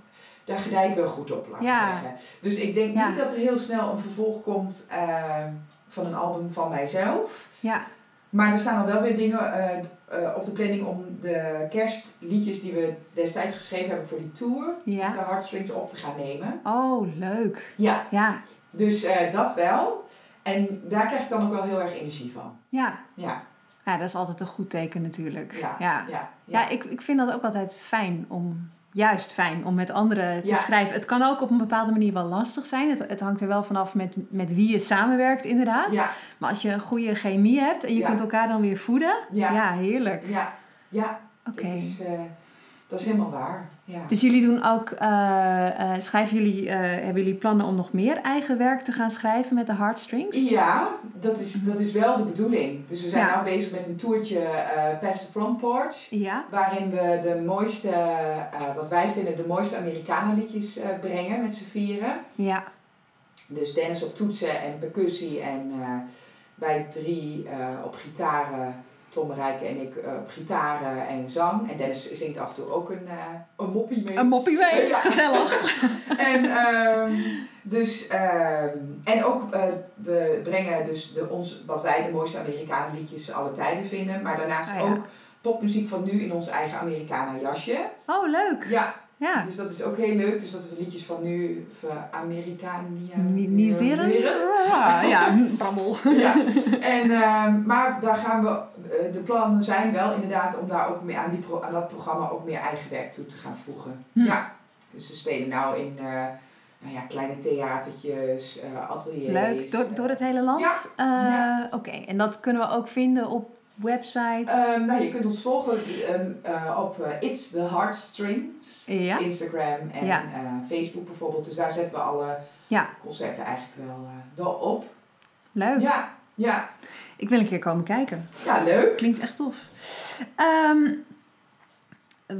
Speaker 2: daar gedij ik wel goed op, laat
Speaker 1: Ja.
Speaker 2: zeggen. Dus ik denk
Speaker 1: Ja.
Speaker 2: niet dat er heel snel een vervolg komt ehm, van een album van mijzelf.
Speaker 1: ja.
Speaker 2: Maar er staan al wel weer dingen eh, eh, op de planning om de kerstliedjes die we destijds geschreven hebben voor die tour,
Speaker 1: Ja.
Speaker 2: de Heartstrings op te gaan nemen.
Speaker 1: Oh, leuk.
Speaker 2: Ja,
Speaker 1: Ja.
Speaker 2: dus eh, dat wel. En daar krijg ik dan ook wel heel erg energie van.
Speaker 1: Ja.
Speaker 2: Ja,
Speaker 1: Ja, dat is altijd een goed teken natuurlijk.
Speaker 2: ja,
Speaker 1: ja.
Speaker 2: ja.
Speaker 1: Ja, ik, ik vind dat ook altijd fijn om, juist fijn om met anderen te
Speaker 2: Ja.
Speaker 1: schrijven. Het kan ook op een bepaalde manier wel lastig zijn. Het, het hangt er wel vanaf met, met wie je samenwerkt, inderdaad.
Speaker 2: ja,
Speaker 1: Maar als je een goede chemie hebt en je
Speaker 2: Ja.
Speaker 1: kunt elkaar dan weer voeden,
Speaker 2: Ja.
Speaker 1: ja, heerlijk.
Speaker 2: ja, ja.
Speaker 1: Oké.
Speaker 2: Dat, is, eh, dat is helemaal waar. Ja.
Speaker 1: Dus jullie doen ook, eh, eh, schrijven jullie, eh, hebben jullie plannen om nog meer eigen werk te gaan schrijven met de Heartstrings?
Speaker 2: Ja, dat is, dat is wel de bedoeling. Dus we zijn
Speaker 1: Ja.
Speaker 2: nu bezig met een toertje Past the Front Porch.
Speaker 1: Ja.
Speaker 2: Waarin we de mooiste, wat wij vinden, de mooiste Amerikanenliedjes brengen met z'n vieren.
Speaker 1: Ja.
Speaker 2: Dus Dennis op toetsen en percussie en wij drie op gitaren. Tom Rijke en ik eh, op gitaren en zang. En Dennis zingt af en toe ook een, eh, een moppie mee.
Speaker 1: Een moppie mee,
Speaker 2: Ja.
Speaker 1: gezellig.
Speaker 2: En, ehm, dus, ehm, en ook, eh, we brengen dus de, ons, wat wij de mooiste Amerikanenliedjes alle tijden vinden. Maar daarnaast
Speaker 1: Ah, ja.
Speaker 2: ook popmuziek van nu in ons eigen Americana jasje.
Speaker 1: Oh, leuk.
Speaker 2: Ja,
Speaker 1: Ja.
Speaker 2: dus dat is ook heel leuk. Dus dat we liedjes van nu
Speaker 1: Ni- Niseren?
Speaker 2: Amerikaniseren.
Speaker 1: Ja, ja, brammel.
Speaker 2: Ja, en, ehm, maar daar gaan we, eh, de plannen zijn wel inderdaad om daar ook meer aan, die pro, aan dat programma ook meer eigen werk toe te gaan voegen.
Speaker 1: Hm.
Speaker 2: Ja, dus we spelen nou in eh, nou ja, kleine theatertjes, eh ateliers.
Speaker 1: Leuk, door, door het hele land?
Speaker 2: Ja.
Speaker 1: Eh,
Speaker 2: Ja.
Speaker 1: Oké, en dat kunnen we ook vinden op website?
Speaker 2: Ehm, nou, je kunt ons volgen ehm, eh, op eh, It's the Heartstrings.
Speaker 1: ja?
Speaker 2: Instagram en
Speaker 1: Ja.
Speaker 2: eh, Facebook bijvoorbeeld. Dus daar zetten we alle
Speaker 1: Ja.
Speaker 2: concerten eigenlijk wel, wel op.
Speaker 1: Leuk.
Speaker 2: Ja, ja,
Speaker 1: Ik wil een keer komen kijken.
Speaker 2: ja, leuk.
Speaker 1: Klinkt echt tof. Ehm,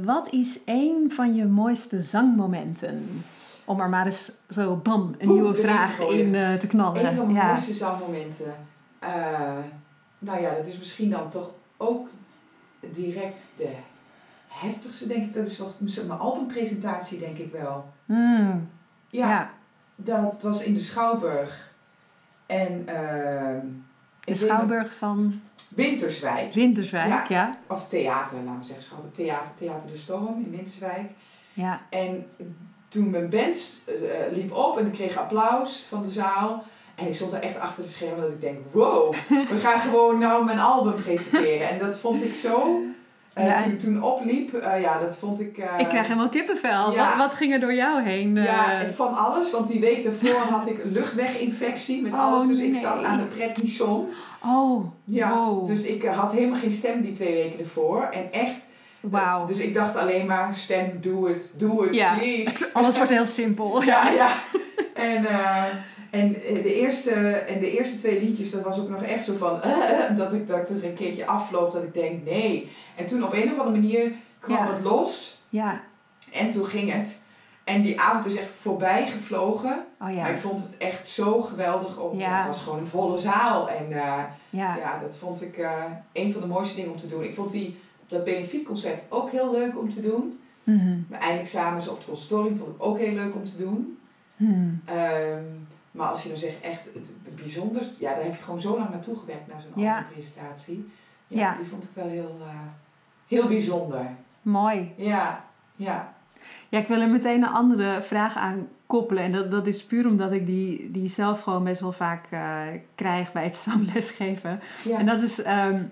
Speaker 1: wat is een van je mooiste zangmomenten? Om er maar eens zo bam, een
Speaker 2: Boem,
Speaker 1: nieuwe vraag in te knallen.
Speaker 2: Een van mijn mooiste zangmomenten. Nou ja, dat is misschien dan toch ook direct de heftigste, denk ik. Dat is wel mijn albumpresentatie, denk ik wel.
Speaker 1: Mm,
Speaker 2: Ja,
Speaker 1: ja.
Speaker 2: dat was in de Schouwburg. En ehm
Speaker 1: De Schouwburg van
Speaker 2: Winterswijk.
Speaker 1: Winterswijk, ja.
Speaker 2: Ja.
Speaker 1: ja.
Speaker 2: Of theater, laten we zeggen. Schouwburg. Theater, Theater de Storm in Winterswijk. En toen mijn band eh, liep op en ik kreeg applaus van de zaal. En ik stond er echt achter de schermen dat ik denk, wow, we gaan gewoon nou mijn album presenteren. En dat vond ik zo, eh,
Speaker 1: Ja.
Speaker 2: toen, toen opliep, eh, ja, dat vond ik... eh,
Speaker 1: Ik krijg helemaal kippenvel.
Speaker 2: ja.
Speaker 1: Wat, wat ging er door jou heen?
Speaker 2: Ja, van alles, want die week daarvoor had ik luchtweginfectie met
Speaker 1: Oh,
Speaker 2: alles. Dus ik zat aan de prednison.
Speaker 1: oh,
Speaker 2: Ja,
Speaker 1: wow.
Speaker 2: dus ik had helemaal geen stem die twee weken ervoor. En echt,
Speaker 1: Wauw.
Speaker 2: dus ik dacht alleen maar, stem, doe het, doe het,
Speaker 1: Ja.
Speaker 2: please.
Speaker 1: Alles wordt heel simpel.
Speaker 2: Ja, ja. En, en, de eerste, en de eerste twee liedjes, dat was ook nog echt zo van... eh, eh, dat, ik, dat ik er een keertje afvloog, dat ik denk, nee. En toen op een of andere manier kwam
Speaker 1: Ja.
Speaker 2: het los.
Speaker 1: Ja,
Speaker 2: En toen ging het. En die avond is echt voorbij gevlogen.
Speaker 1: Oh
Speaker 2: Maar ik
Speaker 1: ja.
Speaker 2: vond het echt zo geweldig. Om,
Speaker 1: Ja.
Speaker 2: Het was gewoon een volle zaal. En eh,
Speaker 1: Ja.
Speaker 2: ja, dat vond ik eh, een van de mooiste dingen om te doen. Ik vond die, dat benefietconcert ook heel leuk om te doen.
Speaker 1: Mhm.
Speaker 2: Mijn eindexamens op het conservatorium vond ik ook heel leuk om te doen. Ehm, maar als je dan zegt echt het bijzonderst, ja, daar heb je gewoon zo lang naartoe gewerkt naar zo'n
Speaker 1: Ja.
Speaker 2: albumpresentatie. Ja,
Speaker 1: Ja.
Speaker 2: die vond ik wel heel, eh, heel bijzonder.
Speaker 1: Mooi.
Speaker 2: Ja, ja.
Speaker 1: Ja, ik wil er meteen een andere vraag aan koppelen. En dat, dat is puur omdat ik die, die zelf gewoon best wel vaak eh, krijg bij het zanglesgeven.
Speaker 2: ja.
Speaker 1: En dat is, ehm,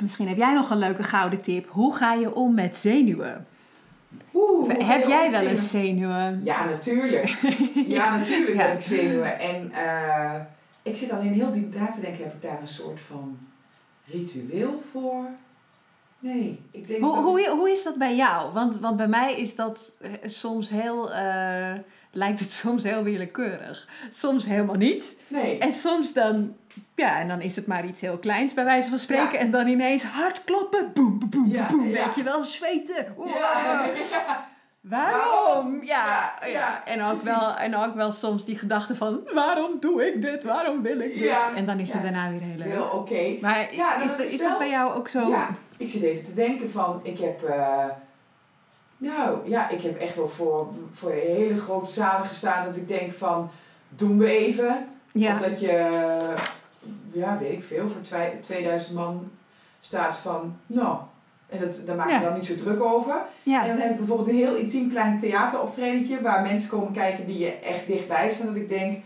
Speaker 1: misschien heb jij nog een leuke gouden tip. Hoe ga je om met zenuwen?
Speaker 2: Oeh,
Speaker 1: heb jij wel eens zenuwen?
Speaker 2: Ja, natuurlijk. Ja, natuurlijk
Speaker 1: Ja.
Speaker 2: heb ik zenuwen. En eh, ik zit alleen heel diep na te denken, heb ik daar een soort van ritueel voor? Nee, ik denk
Speaker 1: Hoe,
Speaker 2: dat...
Speaker 1: hoe, hoe is dat bij jou? Want, want bij mij is dat eh, soms heel, eh, lijkt het soms heel willekeurig. Soms helemaal niet.
Speaker 2: Nee.
Speaker 1: En soms dan, ja, en dan is het maar iets heel kleins bij wijze van spreken.
Speaker 2: Ja.
Speaker 1: En dan ineens hard kloppen, boem, boem, boem,
Speaker 2: Ja,
Speaker 1: boem.
Speaker 2: ja.
Speaker 1: Weet je wel, zweten. Wow.
Speaker 2: Ja, ja.
Speaker 1: Waarom? Ja,
Speaker 2: Ja,
Speaker 1: En, ook
Speaker 2: precies.
Speaker 1: wel, en ook wel soms die gedachte van, waarom doe ik dit? Waarom wil ik dit? En dan is het daarna weer heel leuk.
Speaker 2: Heel oké.
Speaker 1: Maar is,
Speaker 2: dat
Speaker 1: dat,
Speaker 2: is
Speaker 1: is
Speaker 2: wel-
Speaker 1: dat bij jou ook zo?
Speaker 2: Ja, ik zit even te denken van, ik heb, eh, nou ja, ik heb echt wel voor, voor hele grote zalen gestaan dat ik denk van, doen we even.
Speaker 1: Ja.
Speaker 2: Of dat je, ja, weet ik veel, voor twee- 2000 man staat van, nou, en dat, daar maak ik
Speaker 1: Ja.
Speaker 2: dan niet zo druk over.
Speaker 1: ja.
Speaker 2: En dan heb ik bijvoorbeeld een heel intiem klein theateroptredentje waar mensen komen kijken die je echt dichtbij staan. Dat ik denk,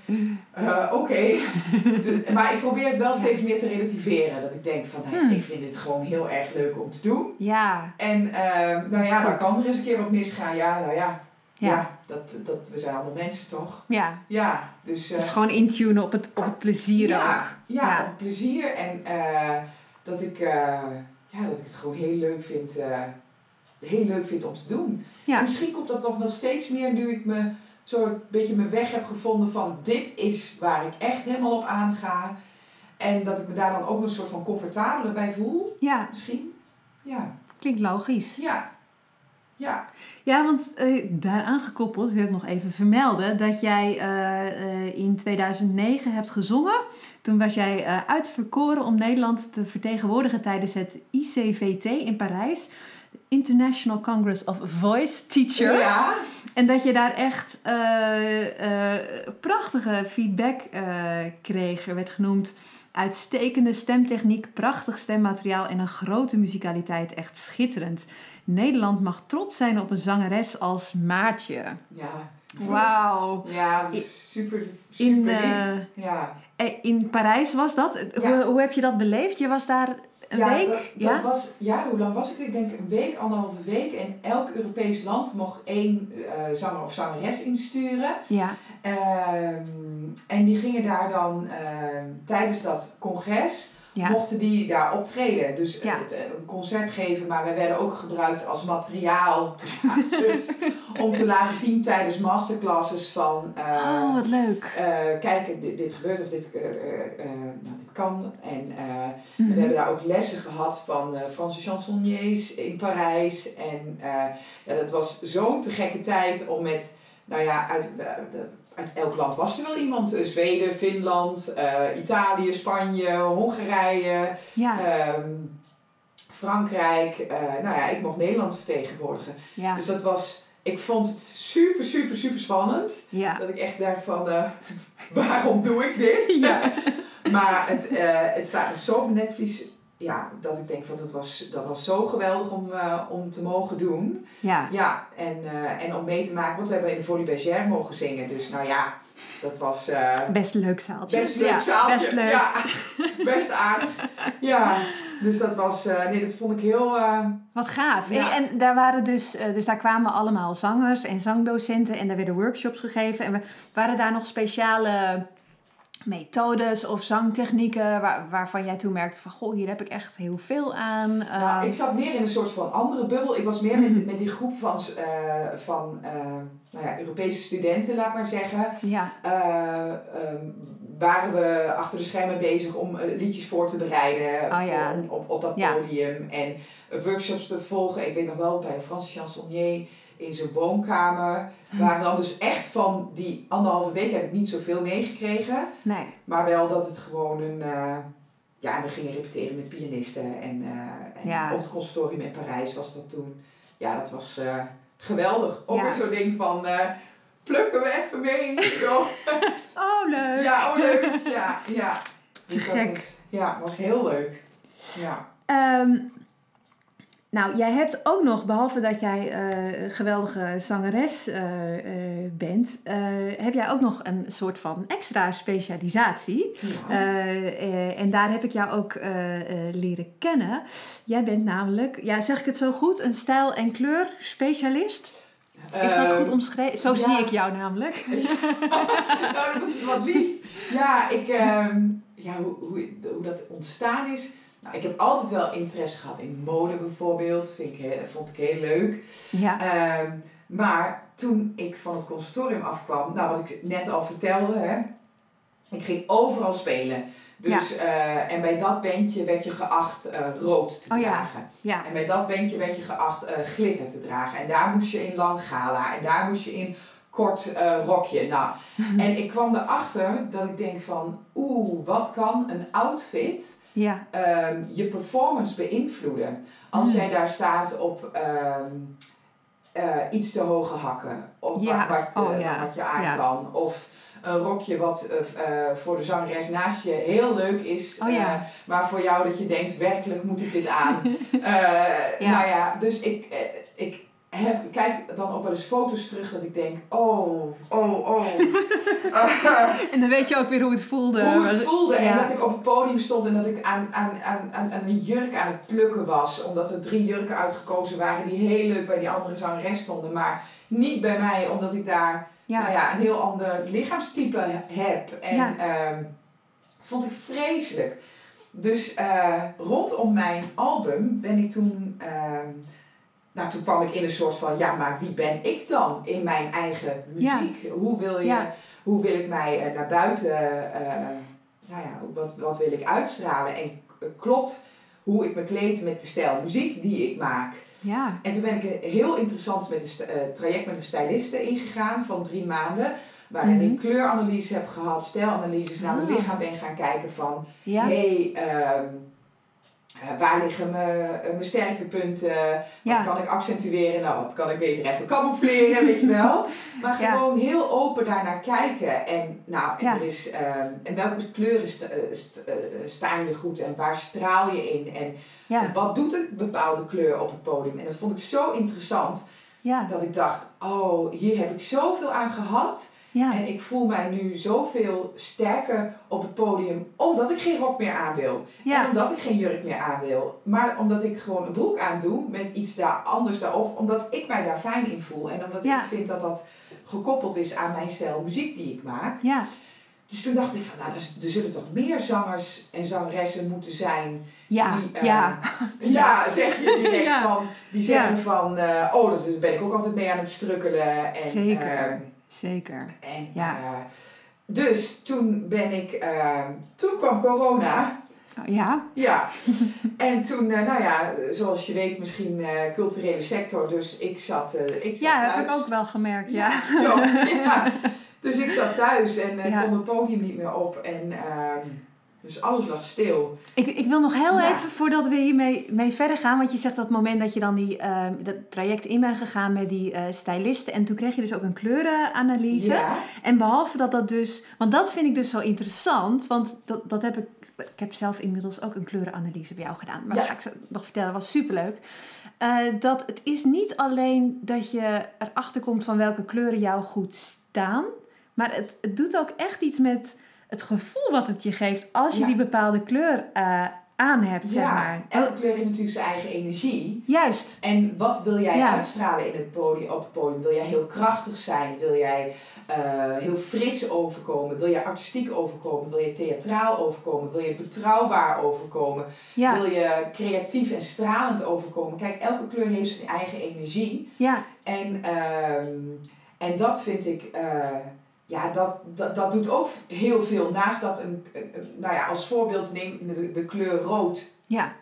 Speaker 2: eh, oké. Maar ik probeer het wel steeds meer te relativeren. Dat ik denk van,
Speaker 1: Hmm.
Speaker 2: ik vind dit gewoon heel erg leuk om te doen.
Speaker 1: Ja,
Speaker 2: En eh, nou ja, dan kan er eens een keer wat misgaan. Ja, nou ja. Ja,
Speaker 1: ja,
Speaker 2: dat, dat, we zijn allemaal mensen toch?
Speaker 1: ja.
Speaker 2: Ja, dus... eh,
Speaker 1: Het is gewoon intunen op het, op het plezier
Speaker 2: ja,
Speaker 1: ook.
Speaker 2: Ja, op het plezier. En eh, dat, ik, eh, ja, dat ik het gewoon heel leuk vind, eh, heel leuk vind om te doen.
Speaker 1: Ja.
Speaker 2: En misschien komt dat nog wel steeds meer nu ik me zo een beetje mijn weg heb gevonden van dit is waar ik echt helemaal op aanga. En dat ik me daar dan ook een soort van comfortabeler bij voel,
Speaker 1: Ja,
Speaker 2: misschien. Ja,
Speaker 1: klinkt logisch.
Speaker 2: ja, ja.
Speaker 1: Ja, want eh, daaraan gekoppeld wil ik nog even vermelden dat jij eh, eh, in 2009 hebt gezongen. Toen was jij uitverkoren om Nederland te vertegenwoordigen tijdens het ICVT in Parijs. International Congress of Voice Teachers.
Speaker 2: Ja,
Speaker 1: En dat je daar echt prachtige feedback kreeg. Er werd genoemd uitstekende stemtechniek, prachtig stemmateriaal en een grote muzikaliteit. Echt schitterend. Nederland mag trots zijn op een zangeres als Maartje.
Speaker 2: ja.
Speaker 1: Wauw.
Speaker 2: Ja, super,
Speaker 1: In,
Speaker 2: super lief.
Speaker 1: eh,
Speaker 2: Ja.
Speaker 1: eh, in Parijs was dat.
Speaker 2: Ja.
Speaker 1: Hoe, hoe heb je dat beleefd? Je was daar een
Speaker 2: ja,
Speaker 1: week?
Speaker 2: Dat,
Speaker 1: ja?
Speaker 2: dat was, ja, hoe lang was ik? Ik denk een week, anderhalve week. En elk Europees land mocht één eh, zanger of zangeres insturen.
Speaker 1: ja.
Speaker 2: Ehm, en die gingen daar dan ehm, tijdens dat congres,
Speaker 1: Ja.
Speaker 2: mochten die daar optreden. Dus eh,
Speaker 1: Ja.
Speaker 2: het, eh, een concert geven, maar wij werden ook gebruikt als materiaal om te laten zien tijdens masterclasses van... eh,
Speaker 1: Oh, wat leuk.
Speaker 2: eh, kijk, dit, dit gebeurt of dit, nou, dit kan. En eh,
Speaker 1: Mhm.
Speaker 2: we hebben daar ook lessen gehad van Franse chansonniers in Parijs. En ja, dat was zo'n te gekke tijd om met, nou ja, uit, de- uit elk land was er wel iemand. Eh, Zweden, Finland, eh, Italië, Spanje, Hongarije,
Speaker 1: Ja,
Speaker 2: ehm, Frankrijk. eh, nou ja, ik mocht Nederland vertegenwoordigen.
Speaker 1: ja,
Speaker 2: Dus dat was, ik vond het super, super, super spannend.
Speaker 1: ja.
Speaker 2: Dat ik echt dacht van, waarom doe ik dit?
Speaker 1: Ja.
Speaker 2: maar het, het staat nog zo op Netflix, ja, dat ik denk van, dat was, dat was zo geweldig om, eh, om te mogen doen.
Speaker 1: ja.
Speaker 2: Ja, en, eh, en om mee te maken, want we hebben in de Folie Bergère mogen zingen. Dus nou ja, dat was eh,
Speaker 1: Best leuk zaaltje.
Speaker 2: best leuk
Speaker 1: Ja,
Speaker 2: zaaltje.
Speaker 1: Best leuk.
Speaker 2: Ja, best aardig. Ja, dus dat was, nee, dat vond ik heel...
Speaker 1: Wat gaaf.
Speaker 2: Ja.
Speaker 1: En, en daar waren dus, dus daar kwamen allemaal zangers en zangdocenten en daar werden workshops gegeven. En we, waren daar nog speciale methodes of zangtechnieken waar, waarvan jij toen merkte van, goh, hier heb ik echt heel veel aan.
Speaker 2: Nou,
Speaker 1: Ehm,
Speaker 2: ik zat meer in een soort van andere bubbel. Ik was meer met,
Speaker 1: Mhm.
Speaker 2: met die groep van, eh, van eh, nou ja, Europese studenten, laat maar zeggen.
Speaker 1: ja,
Speaker 2: Eh, ehm, waren we achter de schermen bezig om eh, liedjes voor te bereiden
Speaker 1: Oh, ja.
Speaker 2: op, op dat
Speaker 1: Ja.
Speaker 2: podium. En eh, workshops te volgen. Ik weet nog wel, bij Frans Chansonnier in zijn woonkamer. Waren dan dus echt van die anderhalve week heb ik niet zoveel meegekregen.
Speaker 1: Nee.
Speaker 2: Maar wel dat het gewoon een... eh, ja, en we gingen repeteren met pianisten. En, eh, en
Speaker 1: Ja.
Speaker 2: op het conservatorium in Parijs was dat toen. Ja, dat was eh, geweldig. Ook
Speaker 1: Ja.
Speaker 2: weer zo'n ding van... plukken we even mee. Zo.
Speaker 1: Oh, leuk.
Speaker 2: Ja, oh leuk. Ja, ja. Dus dat
Speaker 1: gek.
Speaker 2: was, ja, was heel leuk. Ja.
Speaker 1: Ehm, nou, jij hebt ook nog, behalve dat jij een geweldige zangeres eh, eh, bent, heb jij ook nog een soort van extra specialisatie.
Speaker 2: ja.
Speaker 1: En daar heb ik jou ook leren kennen. Jij bent namelijk, ja, zeg ik het zo goed, een stijl- en kleurspecialist. Is dat
Speaker 2: Ehm,
Speaker 1: goed omschreven? Zo
Speaker 2: ja.
Speaker 1: zie ik jou namelijk.
Speaker 2: nou, dat is wat lief. Ja, ik, ehm, ja hoe, hoe, hoe dat ontstaan is. Nou, ik heb altijd wel interesse gehad in mode bijvoorbeeld. Vind ik, heel- vond ik heel leuk.
Speaker 1: Ja.
Speaker 2: Ehm, maar toen ik van het conservatorium afkwam, nou wat ik net al vertelde, hè, ik ging overal spelen. Dus, eh, en bij dat bandje werd je geacht eh, rood te
Speaker 1: Oh
Speaker 2: dragen.
Speaker 1: ja.
Speaker 2: En bij dat bandje werd je geacht eh, glitter te dragen. En daar moest je in lang gala. En daar moest je in kort rokje. Nou, en ik kwam erachter dat ik denk van... Oeh, wat kan een outfit
Speaker 1: Ja.
Speaker 2: ehm, je performance beïnvloeden? Als
Speaker 1: Hmm.
Speaker 2: jij daar staat op ehm, eh, iets te hoge hakken. Of
Speaker 1: Ja.
Speaker 2: wat, wat,
Speaker 1: Oh,
Speaker 2: eh,
Speaker 1: ja.
Speaker 2: wat je aan
Speaker 1: Ja.
Speaker 2: kan. Of een rokje wat eh, voor de zangeres naast je heel leuk is.
Speaker 1: Oh,
Speaker 2: maar voor jou dat je denkt, werkelijk moet ik dit aan. Nou ja, dus ik heb, kijk dan ook wel eens foto's terug dat ik denk, oh, oh, oh.
Speaker 1: En dan weet je ook weer hoe het voelde.
Speaker 2: Hoe het voelde. En dat ik op het podium stond en dat ik aan, aan, aan, aan, een jurk aan het plukken was. Omdat er drie jurken uitgekozen waren die heel leuk bij die andere zangeres stonden. Maar niet bij mij, omdat ik daar
Speaker 1: Ja.
Speaker 2: nou ja, een heel ander lichaamstype heb. En
Speaker 1: Ja.
Speaker 2: ehm, vond ik vreselijk. Dus eh, rondom mijn album ben ik toen... ehm, nou, toen kwam ik in een soort van, ja, maar wie ben ik dan in mijn eigen
Speaker 1: Ja.
Speaker 2: muziek? Hoe, wil je,
Speaker 1: Ja.
Speaker 2: hoe wil ik mij eh, naar buiten, eh, nou ja, wat, wat wil ik uitstralen? En k- klopt hoe ik me kleed met de stijl muziek die ik maak?
Speaker 1: Ja.
Speaker 2: En toen ben ik eh, heel interessant met een eh, traject met een styliste ingegaan van drie maanden. Waarin
Speaker 1: Mhm.
Speaker 2: ik kleuranalyse heb gehad, stijlanalyses naar mijn
Speaker 1: Ah.
Speaker 2: lichaam ben gaan kijken van...
Speaker 1: Ja.
Speaker 2: hey, ehm, eh, waar liggen mijn, eh, mijn sterke punten? Wat
Speaker 1: Ja.
Speaker 2: kan ik accentueren? Nou, wat kan ik beter even camoufleren, weet je wel? Maar
Speaker 1: Ja.
Speaker 2: gewoon heel open daarnaar kijken. En, nou, en,
Speaker 1: Ja.
Speaker 2: er is, ehm, en welke kleuren eh, st- eh, staan je goed en waar straal je in? En wat doet een bepaalde kleur op het podium? En dat vond ik zo interessant dat ik dacht, oh, hier heb ik zoveel aan gehad.
Speaker 1: Ja.
Speaker 2: En ik voel mij nu zoveel sterker op het podium omdat ik geen rok meer aan wil. En omdat ik geen jurk meer aan wil. Maar omdat ik gewoon een broek aan doe met iets daar anders daarop. Omdat ik mij daar fijn in voel. En omdat
Speaker 1: Ja.
Speaker 2: ik vind dat dat gekoppeld is aan mijn stijl muziek die ik maak.
Speaker 1: Ja.
Speaker 2: Dus toen dacht ik van, nou, er, zullen toch meer zangers en zangeressen moeten zijn.
Speaker 1: Ja.
Speaker 2: Die,
Speaker 1: Ja.
Speaker 2: Ja, zeg je direct
Speaker 1: Ja.
Speaker 2: van. Die zeggen van, eh, oh, daar ben ik ook altijd mee aan het strukkelen. En,
Speaker 1: Zeker.
Speaker 2: eh,
Speaker 1: Zeker.
Speaker 2: en,
Speaker 1: Ja.
Speaker 2: eh, dus toen ben ik, eh, toen kwam corona.
Speaker 1: Oh, Ja.
Speaker 2: Ja. en toen, eh, nou ja, zoals je weet, misschien eh, culturele sector. Dus ik zat, ik zat
Speaker 1: Ja,
Speaker 2: thuis.
Speaker 1: heb ik ook wel gemerkt. Ja.
Speaker 2: Ja, ja. Dus ik zat thuis en kon het podium niet meer op. En ehm, dus alles lag stil.
Speaker 1: Ik, ik wil nog heel
Speaker 2: Ja.
Speaker 1: even, voordat we hiermee mee verder gaan, want je zegt dat moment dat je dan die, ehm, dat traject in bent gegaan met die eh stylisten en toen kreeg je dus ook een kleurenanalyse.
Speaker 2: Ja.
Speaker 1: En behalve dat dat dus, want dat vind ik dus zo interessant, want dat, dat heb ik, ik heb zelf inmiddels ook een kleurenanalyse bij jou gedaan, maar
Speaker 2: Ja.
Speaker 1: dat ga ik zo nog vertellen, dat was superleuk. Eh, dat het is niet alleen dat je erachter komt van welke kleuren jou goed staan, maar het, het doet ook echt iets met het gevoel wat het je geeft als je
Speaker 2: Ja.
Speaker 1: die bepaalde kleur eh, aan hebt, zeg
Speaker 2: ja.
Speaker 1: maar.
Speaker 2: Elke kleur heeft natuurlijk zijn eigen energie.
Speaker 1: Juist.
Speaker 2: En wat wil jij
Speaker 1: Ja.
Speaker 2: uitstralen in het podium, op het podium? Wil jij heel krachtig zijn? Wil jij eh, heel fris overkomen? Wil jij artistiek overkomen? Wil je theatraal overkomen? Wil je betrouwbaar overkomen?
Speaker 1: Ja,
Speaker 2: Wil je creatief en stralend overkomen? Kijk, elke kleur heeft zijn eigen energie.
Speaker 1: ja,
Speaker 2: En, ehm, en dat vind ik, eh, ja, dat, dat, dat doet ook heel veel. Naast dat, een, nou ja, als voorbeeld neem de, de kleur rood.
Speaker 1: ja,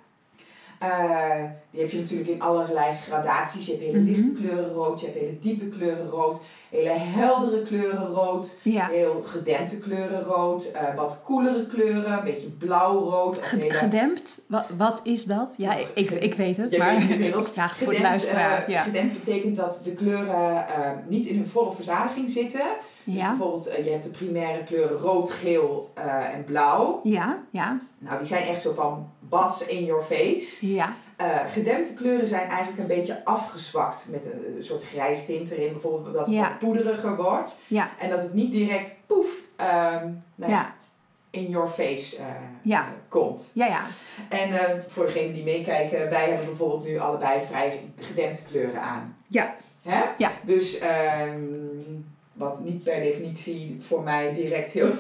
Speaker 2: Eh, die heb je natuurlijk in allerlei gradaties. Je hebt hele
Speaker 1: Mhm.
Speaker 2: lichte kleuren rood, je hebt hele diepe kleuren rood, hele heldere kleuren rood,
Speaker 1: Ja.
Speaker 2: heel gedempte kleuren rood, eh, wat koelere kleuren, een beetje blauw-rood. hele-
Speaker 1: Gedempt, wat, wat is dat? Ja, ik, ik, ik weet het, maar
Speaker 2: weet het inmiddels.
Speaker 1: ik vraag het voor de
Speaker 2: Gedempt,
Speaker 1: luisteraar.
Speaker 2: eh,
Speaker 1: ja.
Speaker 2: Gedempt betekent dat de kleuren niet in hun volle verzadiging zitten. Dus
Speaker 1: Ja.
Speaker 2: bijvoorbeeld, je hebt de primaire kleuren rood, geel en blauw.
Speaker 1: ja, ja,
Speaker 2: Nou, die zijn echt zo van what's in your face.
Speaker 1: ja,
Speaker 2: Eh, gedempte kleuren zijn eigenlijk een beetje afgezwakt met een, een soort grijs tint erin. Bijvoorbeeld dat het
Speaker 1: Ja.
Speaker 2: poederiger wordt.
Speaker 1: ja,
Speaker 2: En dat het niet direct poef ehm, nou ja, in your face eh, eh, komt.
Speaker 1: ja, ja.
Speaker 2: En eh, voor degenen die meekijken, wij hebben bijvoorbeeld nu allebei vrij gedempte kleuren aan.
Speaker 1: Ja.
Speaker 2: Hè?
Speaker 1: Ja.
Speaker 2: Dus ehm, wat niet per definitie voor mij direct heel...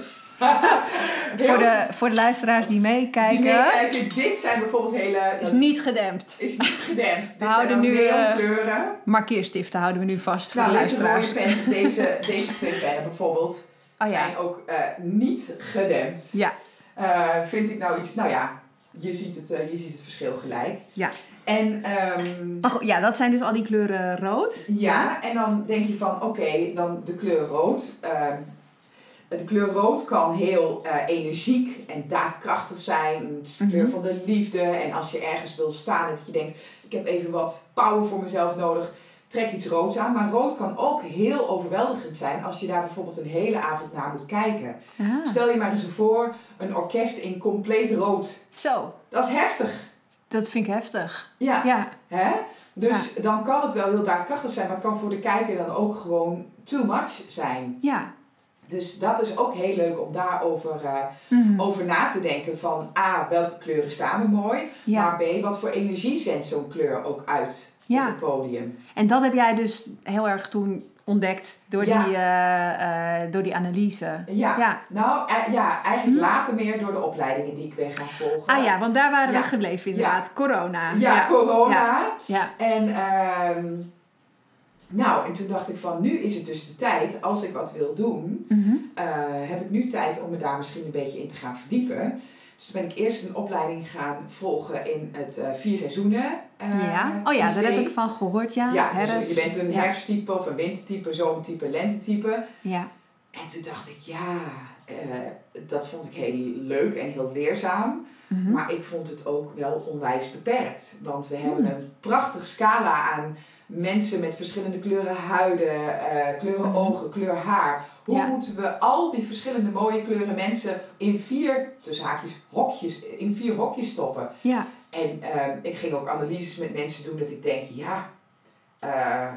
Speaker 1: Voor de, voor de luisteraars die meekijken,
Speaker 2: die meekijken, dit zijn bijvoorbeeld hele...
Speaker 1: is niet gedempt.
Speaker 2: is niet gedempt. Dit
Speaker 1: houden
Speaker 2: zijn
Speaker 1: nu, eh,
Speaker 2: kleuren.
Speaker 1: Markeerstiften houden we nu vast voor
Speaker 2: Nou,
Speaker 1: de
Speaker 2: deze
Speaker 1: luisteraars.
Speaker 2: mooie pen, deze, deze twee pennen bijvoorbeeld,
Speaker 1: Oh ja,
Speaker 2: zijn ook eh, niet gedempt.
Speaker 1: ja,
Speaker 2: Eh, vind ik nou iets... Nou ja, je ziet het, je ziet het verschil gelijk.
Speaker 1: Ja.
Speaker 2: En ehm,
Speaker 1: maar goed, ja, dat zijn dus al die kleuren rood.
Speaker 2: ja, en dan denk je van, oké, dan de kleur rood. Ehm, de kleur rood kan heel eh, energiek en daadkrachtig zijn. Het is de kleur
Speaker 1: Mhm.
Speaker 2: van de liefde. En als je ergens wil staan en dat je denkt, ik heb even wat power voor mezelf nodig, trek iets roods aan. Maar rood kan ook heel overweldigend zijn als je daar bijvoorbeeld een hele avond naar moet kijken.
Speaker 1: Ah,
Speaker 2: Stel je maar eens voor, een orkest in compleet rood.
Speaker 1: zo,
Speaker 2: Dat is heftig.
Speaker 1: dat vind ik heftig.
Speaker 2: Ja.
Speaker 1: Ja,
Speaker 2: Hè? Dus dan kan het wel heel daadkrachtig zijn, maar het kan voor de kijker dan ook gewoon too much zijn.
Speaker 1: ja.
Speaker 2: Dus dat is ook heel leuk om daarover
Speaker 1: Mhm.
Speaker 2: over na te denken van A, welke kleuren staan er mooi,
Speaker 1: ja.
Speaker 2: maar B, wat voor energie zendt zo'n kleur ook uit op het podium.
Speaker 1: En dat heb jij dus heel erg toen ontdekt door,
Speaker 2: Ja.
Speaker 1: die, eh, eh, door die analyse.
Speaker 2: Ja,
Speaker 1: Ja.
Speaker 2: nou eh, ja, eigenlijk
Speaker 1: Hm.
Speaker 2: later meer door de opleidingen die ik ben gaan volgen.
Speaker 1: Ah ja, want daar waren
Speaker 2: Ja.
Speaker 1: we gebleven inderdaad. Corona.
Speaker 2: Ja, corona.
Speaker 1: Ja.
Speaker 2: En ehm, nou, en toen dacht ik van, nu is het dus de tijd, als ik wat wil doen,
Speaker 1: Mhm.
Speaker 2: eh, heb ik nu tijd om me daar misschien een beetje in te gaan verdiepen. Dus toen ben ik eerst een opleiding gaan volgen in het eh, vier seizoenen eh,
Speaker 1: ja. Oh ja, daar heb ik van gehoord, ja.
Speaker 2: Ja, dus je bent een herfsttype of een wintertype, zomertype, lentetype.
Speaker 1: Ja.
Speaker 2: En toen dacht ik, ja, dat vond ik heel leuk en heel leerzaam.
Speaker 1: Mhm.
Speaker 2: Maar ik vond het ook wel onwijs beperkt. Want we hebben
Speaker 1: Hmm.
Speaker 2: een prachtig scala aan mensen met verschillende kleuren huiden, eh, kleuren
Speaker 1: Mhm.
Speaker 2: ogen, kleur haar. Hoe
Speaker 1: Ja.
Speaker 2: moeten we al die verschillende mooie kleuren mensen in vier, tussen haakjes, hokjes, in vier hokjes stoppen?
Speaker 1: ja.
Speaker 2: En ehm, ik ging ook analyses met mensen doen dat ik denk, ja, eh,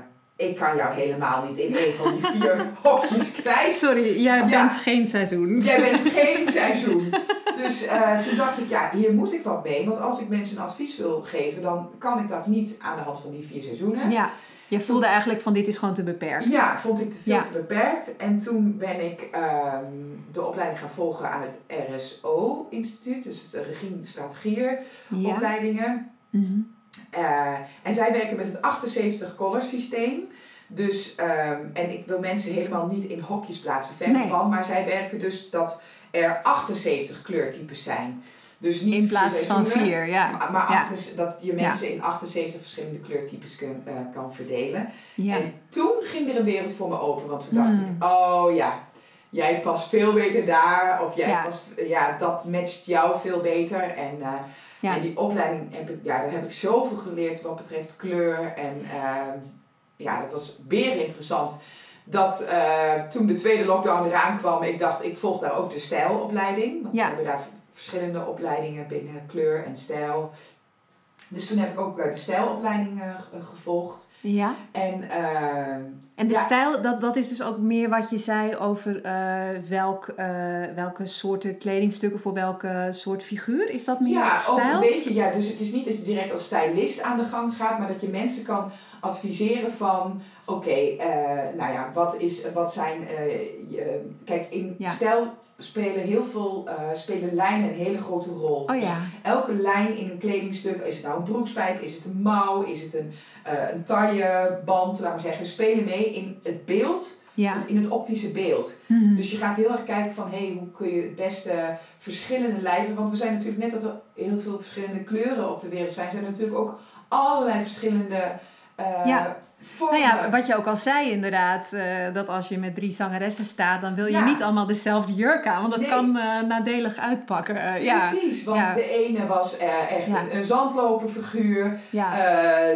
Speaker 2: ik kan jou helemaal niet in een van die vier hokjes kwijt.
Speaker 1: Sorry, jij
Speaker 2: Ja.
Speaker 1: bent geen seizoen.
Speaker 2: Jij bent geen seizoen. Dus eh, toen dacht ik, ja, hier moet ik wat mee. Want als ik mensen een advies wil geven, dan kan ik dat niet aan de hand van die vier seizoenen.
Speaker 1: Ja. Je voelde eigenlijk van dit is gewoon te beperkt.
Speaker 2: Ja, vond ik te veel
Speaker 1: Ja.
Speaker 2: te beperkt. En toen ben ik ehm, de opleiding gaan volgen aan het RSO-instituut. Dus het Regine Strategieën
Speaker 1: Ja.
Speaker 2: opleidingen.
Speaker 1: Mhm.
Speaker 2: Eh, en zij werken met het 78 color systeem. Dus, ehm, en ik wil mensen helemaal niet in hokjes plaatsen, ver
Speaker 1: Nee.
Speaker 2: van. Maar zij werken dus dat er 78 kleurtypes zijn. Dus niet
Speaker 1: In plaats van vier, ja.
Speaker 2: Maar, maar
Speaker 1: Ja.
Speaker 2: achter- dat je mensen in 78 verschillende kleurtypes kun, eh, kan verdelen.
Speaker 1: Ja.
Speaker 2: En toen ging er een wereld voor me open. Want toen dacht
Speaker 1: Hmm.
Speaker 2: ik, oh ja, jij past veel beter daar. Of jij
Speaker 1: Ja.
Speaker 2: past, ja, dat matcht jou veel beter. En, eh,
Speaker 1: Ja.
Speaker 2: en die opleiding, heb ik, ja, daar heb ik zoveel geleerd wat betreft kleur. En ehm, ja, dat was weer interessant. Dat eh, toen de tweede lockdown eraan kwam, ik dacht, ik volg daar ook de stijlopleiding. Want
Speaker 1: Ja.
Speaker 2: ze hebben daar verschillende opleidingen binnen kleur en stijl. Dus toen heb ik ook eh, de stijlopleiding eh, g- gevolgd.
Speaker 1: ja.
Speaker 2: En
Speaker 1: En de
Speaker 2: Ja.
Speaker 1: stijl, dat, dat is dus ook meer wat je zei over eh, welk, eh, welke soorten kledingstukken voor welke soort figuur. Is dat meer
Speaker 2: Ja, ook
Speaker 1: stijl?
Speaker 2: een beetje. Ja, dus het is niet dat je direct als stylist aan de gang gaat, maar dat je mensen kan adviseren van, oké, eh, nou ja, wat, is, wat zijn, eh, je, kijk, in
Speaker 1: Ja.
Speaker 2: stijl spelen heel veel, eh, spelen lijnen een hele grote rol.
Speaker 1: Oh
Speaker 2: Dus elke lijn in een kledingstuk, is het nou een broekspijp, is het een mouw, is het een, eh een tailleband, laat maar zeggen, spelen mee in het beeld
Speaker 1: Ja.
Speaker 2: het, in het optische beeld.
Speaker 1: Mhm.
Speaker 2: Dus je gaat heel erg kijken van, hé, hey, hoe kun je het beste verschillende lijven... Want we zijn natuurlijk, net dat er heel veel verschillende kleuren op de wereld zijn... zijn er natuurlijk ook allerlei verschillende eh
Speaker 1: Ja. Nou ja, wat je ook al zei inderdaad, eh, dat als je met drie zangeressen staat, dan wil je
Speaker 2: Ja.
Speaker 1: niet allemaal dezelfde jurk aan, want dat
Speaker 2: Nee.
Speaker 1: kan eh, nadelig uitpakken. Eh, ja.
Speaker 2: Precies, want
Speaker 1: Ja.
Speaker 2: de ene was echt een, een zandloperfiguur.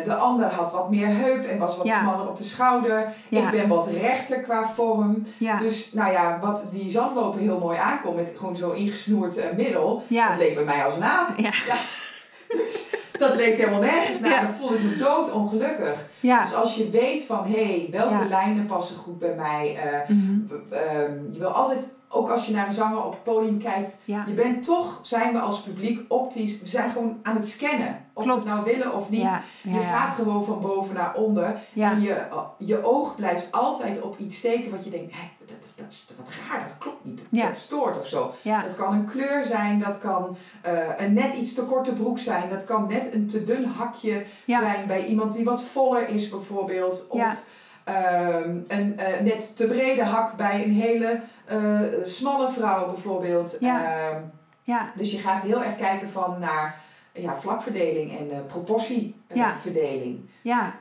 Speaker 2: De ander had wat meer heup en was wat smaller op de schouder. Ik ben wat rechter qua vorm. Dus nou ja, wat die zandloper heel mooi aankomt met gewoon zo ingesnoerd middel. Dat leek bij mij als een aap. Dus dat leek helemaal nergens naar.
Speaker 1: Ja.
Speaker 2: Dan voelde ik me dood ongelukkig.
Speaker 1: ja.
Speaker 2: Dus als je weet van, hé, hey, welke
Speaker 1: Ja.
Speaker 2: lijnen passen goed bij mij. eh,
Speaker 1: Mhm.
Speaker 2: ehm, je wil altijd, ook als je naar een zanger op het podium kijkt, je bent toch, zijn we als publiek optisch, we zijn gewoon aan het scannen. Of we het nou willen of niet. Je gaat gewoon van boven naar onder. En je, je oog blijft altijd op iets steken wat je denkt, hé, dat, dat is wat raar, dat klopt niet. Dat,
Speaker 1: Ja.
Speaker 2: dat stoort of zo.
Speaker 1: Ja.
Speaker 2: Dat kan een kleur zijn, dat kan eh, een net iets te korte broek zijn. Dat kan net een te dun hakje
Speaker 1: Ja.
Speaker 2: zijn bij iemand die wat voller is bijvoorbeeld. Of ehm, een eh, net te brede hak bij een hele eh, smalle vrouw bijvoorbeeld.
Speaker 1: Ja.
Speaker 2: Ehm,
Speaker 1: Ja.
Speaker 2: dus je gaat heel erg kijken van naar ja, vlakverdeling en proportieverdeling.
Speaker 1: Ja.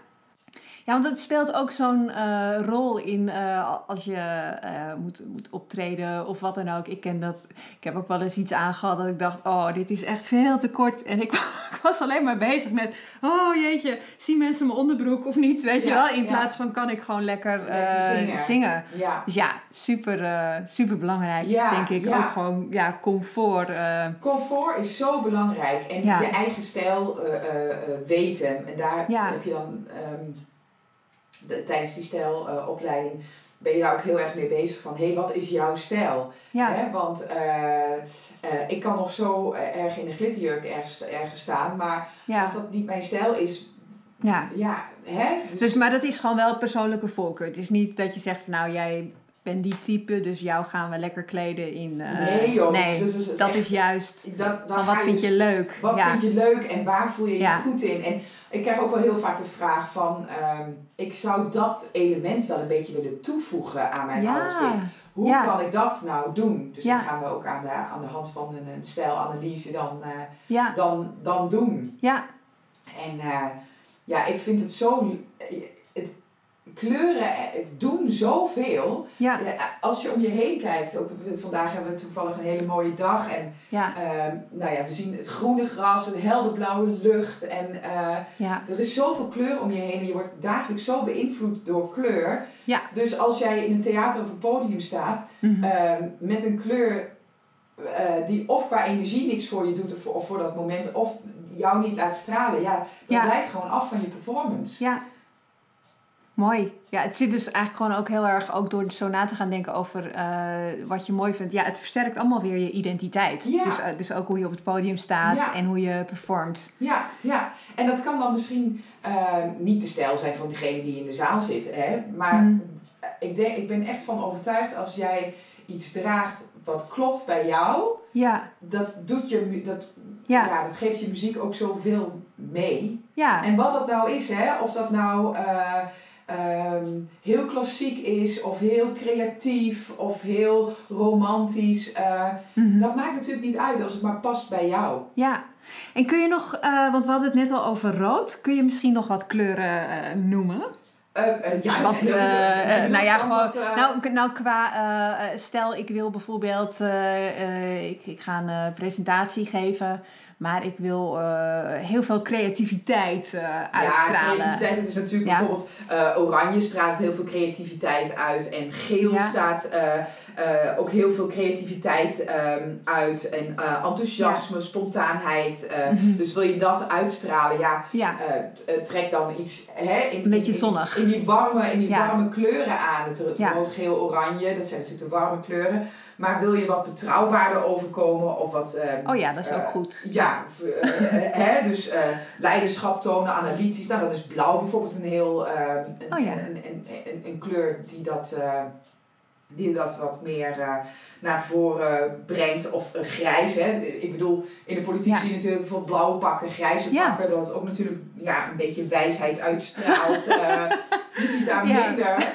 Speaker 1: Ja, want het speelt ook zo'n eh, rol in eh, als je eh, moet, moet optreden of wat dan ook. Ik ken dat. Ik heb ook wel eens iets aangehad dat ik dacht: oh, dit is echt veel te kort. En ik, ik was alleen maar bezig met: oh jeetje, zien mensen mijn onderbroek of niet? Weet je wel? In
Speaker 2: ja.
Speaker 1: plaats van kan ik gewoon lekker,
Speaker 2: zingen.
Speaker 1: zingen.
Speaker 2: Ja.
Speaker 1: Dus ja, super, super belangrijk.
Speaker 2: Ja,
Speaker 1: denk ik ook gewoon, ja, comfort.
Speaker 2: Comfort is zo belangrijk en je eigen stijl weten. En daar heb je dan ehm, de, tijdens die stijlopleiding ben je daar ook heel erg mee bezig van, hé, hey, wat is jouw stijl?
Speaker 1: ja,
Speaker 2: Hè? Want eh, eh, ik kan nog zo eh, erg in een glitterjurk ergens, ergens staan, maar
Speaker 1: ja,
Speaker 2: als dat niet mijn stijl is,
Speaker 1: ja.
Speaker 2: ja, hè?
Speaker 1: Dus, maar dat is gewoon wel persoonlijke voorkeur. Het is niet dat je zegt van nou, jij bent die type, dus jou gaan we lekker kleden in. eh,
Speaker 2: nee joh,
Speaker 1: nee,
Speaker 2: dus, dus, dus
Speaker 1: dat
Speaker 2: echt-
Speaker 1: is juist
Speaker 2: dat,
Speaker 1: van wat vind je leuk.
Speaker 2: Wat
Speaker 1: ja.
Speaker 2: vind je leuk en waar voel je je
Speaker 1: Ja.
Speaker 2: goed in? En ik krijg ook wel heel vaak de vraag van, ehm, ik zou dat element wel een beetje willen toevoegen aan mijn
Speaker 1: ja.
Speaker 2: outfit. Hoe kan ik dat nou doen? Dus dat gaan we ook aan de, aan de hand van een, een stijlanalyse dan, eh, dan, dan doen.
Speaker 1: ja,
Speaker 2: En eh, ja, ik vind het zo... Het, kleuren eh, doen zoveel.
Speaker 1: ja,
Speaker 2: als je om je heen kijkt, ook, vandaag hebben we toevallig een hele mooie dag. En
Speaker 1: ja,
Speaker 2: Ehm, nou ja, we zien het groene gras, een helderblauwe lucht. En eh,
Speaker 1: ja,
Speaker 2: er is zoveel kleur om je heen en je wordt dagelijks zo beïnvloed door kleur.
Speaker 1: Ja.
Speaker 2: Dus als jij in een theater op een podium staat
Speaker 1: Mhm.
Speaker 2: ehm, met een kleur eh, die of qua energie niks voor je doet of, of voor dat moment, of jou niet laat stralen, ja, dat
Speaker 1: Ja.
Speaker 2: leidt gewoon af van je performance.
Speaker 1: ja. Mooi. Ja, het zit dus eigenlijk gewoon ook heel erg, ook door zo na te gaan denken over eh, wat je mooi vindt. Ja, het versterkt allemaal weer je identiteit.
Speaker 2: Ja.
Speaker 1: Dus, eh, dus ook hoe je op het podium staat
Speaker 2: Ja.
Speaker 1: en hoe je performt.
Speaker 2: Ja, ja. En dat kan dan misschien ehm, niet de stijl zijn van diegene die in de zaal zit. Hè? Maar
Speaker 1: Mhm.
Speaker 2: ik, denk, ik ben echt van overtuigd als jij iets draagt wat klopt bij jou,
Speaker 1: Ja,
Speaker 2: dat, doet je, dat, ja.
Speaker 1: ja,
Speaker 2: dat geeft je muziek ook zoveel mee.
Speaker 1: ja.
Speaker 2: En wat dat nou is, hè? of dat nou eh, ehm, heel klassiek is, of heel creatief, of heel romantisch, eh,
Speaker 1: Mhm.
Speaker 2: dat maakt natuurlijk niet uit als het maar past bij jou.
Speaker 1: Ja, en kun je nog, eh, want we hadden het net al over rood, kun je misschien nog wat kleuren eh, noemen?
Speaker 2: Ja,
Speaker 1: Wat, nou ja,
Speaker 2: gewoon wat,
Speaker 1: nou, nou qua, stel ik wil bijvoorbeeld, ik, ik ga een presentatie geven, maar ik wil eh, heel veel creativiteit eh,
Speaker 2: Ja,
Speaker 1: uitstralen.
Speaker 2: creativiteit, het is natuurlijk
Speaker 1: Ja.
Speaker 2: bijvoorbeeld eh, oranje straalt heel veel creativiteit uit en geel
Speaker 1: Ja.
Speaker 2: staat ook heel veel creativiteit ehm, uit en enthousiasme, spontaanheid. eh,
Speaker 1: Mhm.
Speaker 2: Dus wil je dat uitstralen, ja,
Speaker 1: Ja,
Speaker 2: trek dan iets hè, in,
Speaker 1: Een beetje zonnig.
Speaker 2: In, die warme, in die
Speaker 1: Ja.
Speaker 2: warme kleuren aan. Het, het
Speaker 1: Ja.
Speaker 2: rood, geel, oranje, dat zijn natuurlijk de warme kleuren. Maar wil je wat betrouwbaarder overkomen of wat... ehm,
Speaker 1: oh ja, dat is ook
Speaker 2: eh,
Speaker 1: goed.
Speaker 2: ja, eh, hè, dus eh, leiderschap tonen, analytisch. Nou, dan is blauw bijvoorbeeld een heel eh, een,
Speaker 1: Oh ja.
Speaker 2: een, een, een, een kleur die dat, eh, die dat wat meer eh, naar voren brengt. Of eh, grijs. Hè. Ik bedoel, in de politiek
Speaker 1: Ja.
Speaker 2: zie je natuurlijk veel blauwe pakken, grijze
Speaker 1: Ja.
Speaker 2: pakken. Dat ook natuurlijk ja, een beetje wijsheid uitstraalt. Eh, je ziet daar
Speaker 1: Ja.
Speaker 2: minder,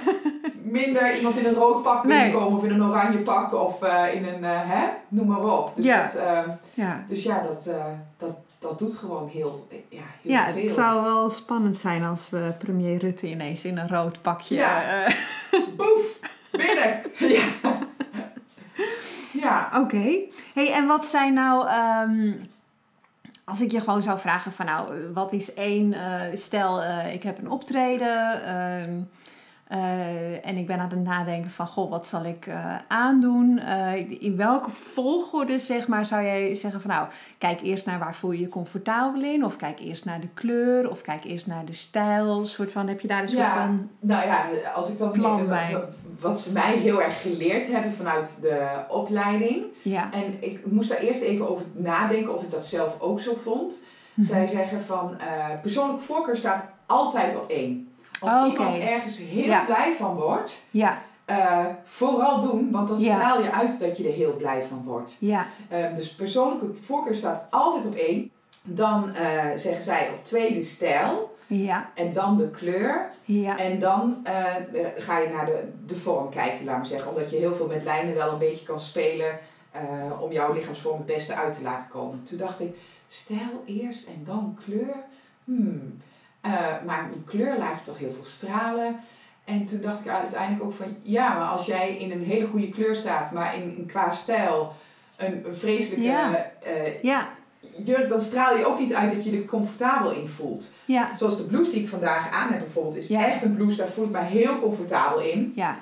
Speaker 2: minder iemand in een rood pak
Speaker 1: Nee.
Speaker 2: binnenkomen of in een oranje pak of eh, in een, eh, hè, noem maar op. Dus
Speaker 1: Ja.
Speaker 2: dat, eh,
Speaker 1: Ja.
Speaker 2: dus ja, dat, dat, dat doet gewoon heel, ja, heel
Speaker 1: Ja,
Speaker 2: veel.
Speaker 1: het zou wel spannend zijn als we premier Rutte ineens in een rood pakje...
Speaker 2: Ja. Boef! Binnen! ja. ja.
Speaker 1: Oké. Hey, en wat zijn nou, ehm, als ik je gewoon zou vragen van nou, wat is één, stel ik heb een optreden ehm, eh, en ik ben aan het nadenken van goh, wat zal ik eh, aandoen? Eh, in welke volgorde zeg maar zou jij zeggen van nou, kijk eerst naar waar voel je je comfortabel in? Of kijk eerst naar de kleur? Of kijk eerst naar de stijl? Soort van, heb je daar een soort
Speaker 2: Ja.
Speaker 1: van...
Speaker 2: Nou ja, als ik dan
Speaker 1: Plan
Speaker 2: wat-
Speaker 1: bij.
Speaker 2: wat ze mij heel erg geleerd hebben vanuit de opleiding.
Speaker 1: Ja.
Speaker 2: En ik moest daar eerst even over nadenken of ik dat zelf ook zo vond. Zij zeggen van persoonlijke voorkeur staat altijd op één. Als
Speaker 1: Oké.
Speaker 2: iemand ergens heel
Speaker 1: Ja.
Speaker 2: blij van wordt,
Speaker 1: Ja,
Speaker 2: eh, vooral doen, want dan straal je uit dat je er heel blij van wordt.
Speaker 1: ja,
Speaker 2: Ehm, dus persoonlijke voorkeur staat altijd op één. Dan eh, zeggen zij op twee de stijl
Speaker 1: ja,
Speaker 2: en dan de kleur.
Speaker 1: ja.
Speaker 2: En dan eh, ga je naar de, de vorm kijken, laat maar zeggen. Omdat je heel veel met lijnen wel een beetje kan spelen om jouw lichaamsvorm het beste uit te laten komen. Toen dacht ik, stijl eerst en dan kleur. Hmm. Eh, maar een kleur laat je toch heel veel stralen. En toen dacht ik uiteindelijk ook van, ja, maar als jij in een hele goede kleur staat, maar in, in qua stijl een, een vreselijke
Speaker 1: Ja.
Speaker 2: eh,
Speaker 1: Ja,
Speaker 2: jurk, dan straal je ook niet uit dat je er comfortabel in voelt.
Speaker 1: ja,
Speaker 2: Zoals de blouse die ik vandaag aan heb bijvoorbeeld, is echt een blouse, daar voel ik me heel comfortabel in.
Speaker 1: ja.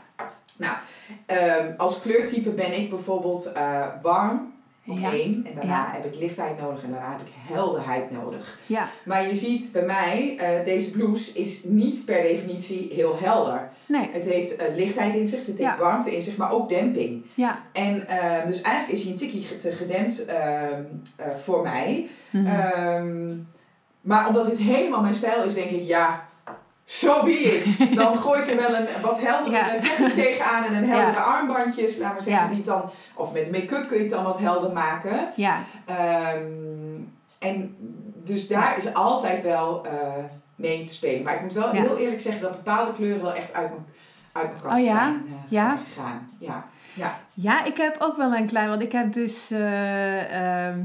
Speaker 2: Ehm, als kleurtype ben ik bijvoorbeeld eh, warm op
Speaker 1: Ja.
Speaker 2: één. En daarna
Speaker 1: Ja.
Speaker 2: heb ik lichtheid nodig en daarna heb ik helderheid nodig.
Speaker 1: Ja,
Speaker 2: Maar je ziet bij mij, eh, deze blouse is niet per definitie heel helder.
Speaker 1: nee,
Speaker 2: Het heeft eh, lichtheid in zich, het heeft warmte in zich, maar ook demping.
Speaker 1: ja.
Speaker 2: En eh, dus eigenlijk is hij een tikje te gedempt ehm, eh, voor mij.
Speaker 1: Mhm.
Speaker 2: Ehm, maar omdat dit helemaal mijn stijl is, denk ik, ja, so be it. Dan gooi ik er wel een wat heldere
Speaker 1: Ja.
Speaker 2: ketting tegenaan en een heldere armbandjes, laat maar zeggen,
Speaker 1: Ja.
Speaker 2: die dan, of met make-up kun je het dan wat helder maken.
Speaker 1: ja,
Speaker 2: Ehm, en dus daar is altijd wel eh, mee te spelen. Maar ik moet wel
Speaker 1: Ja.
Speaker 2: heel eerlijk zeggen dat bepaalde kleuren wel echt uit mijn, uit mijn kast
Speaker 1: Oh ja?
Speaker 2: zijn, eh,
Speaker 1: Ja?
Speaker 2: gegaan. Ja. Ja.
Speaker 1: ja, ik heb ook wel een klein, want ik heb dus, eh, ehm,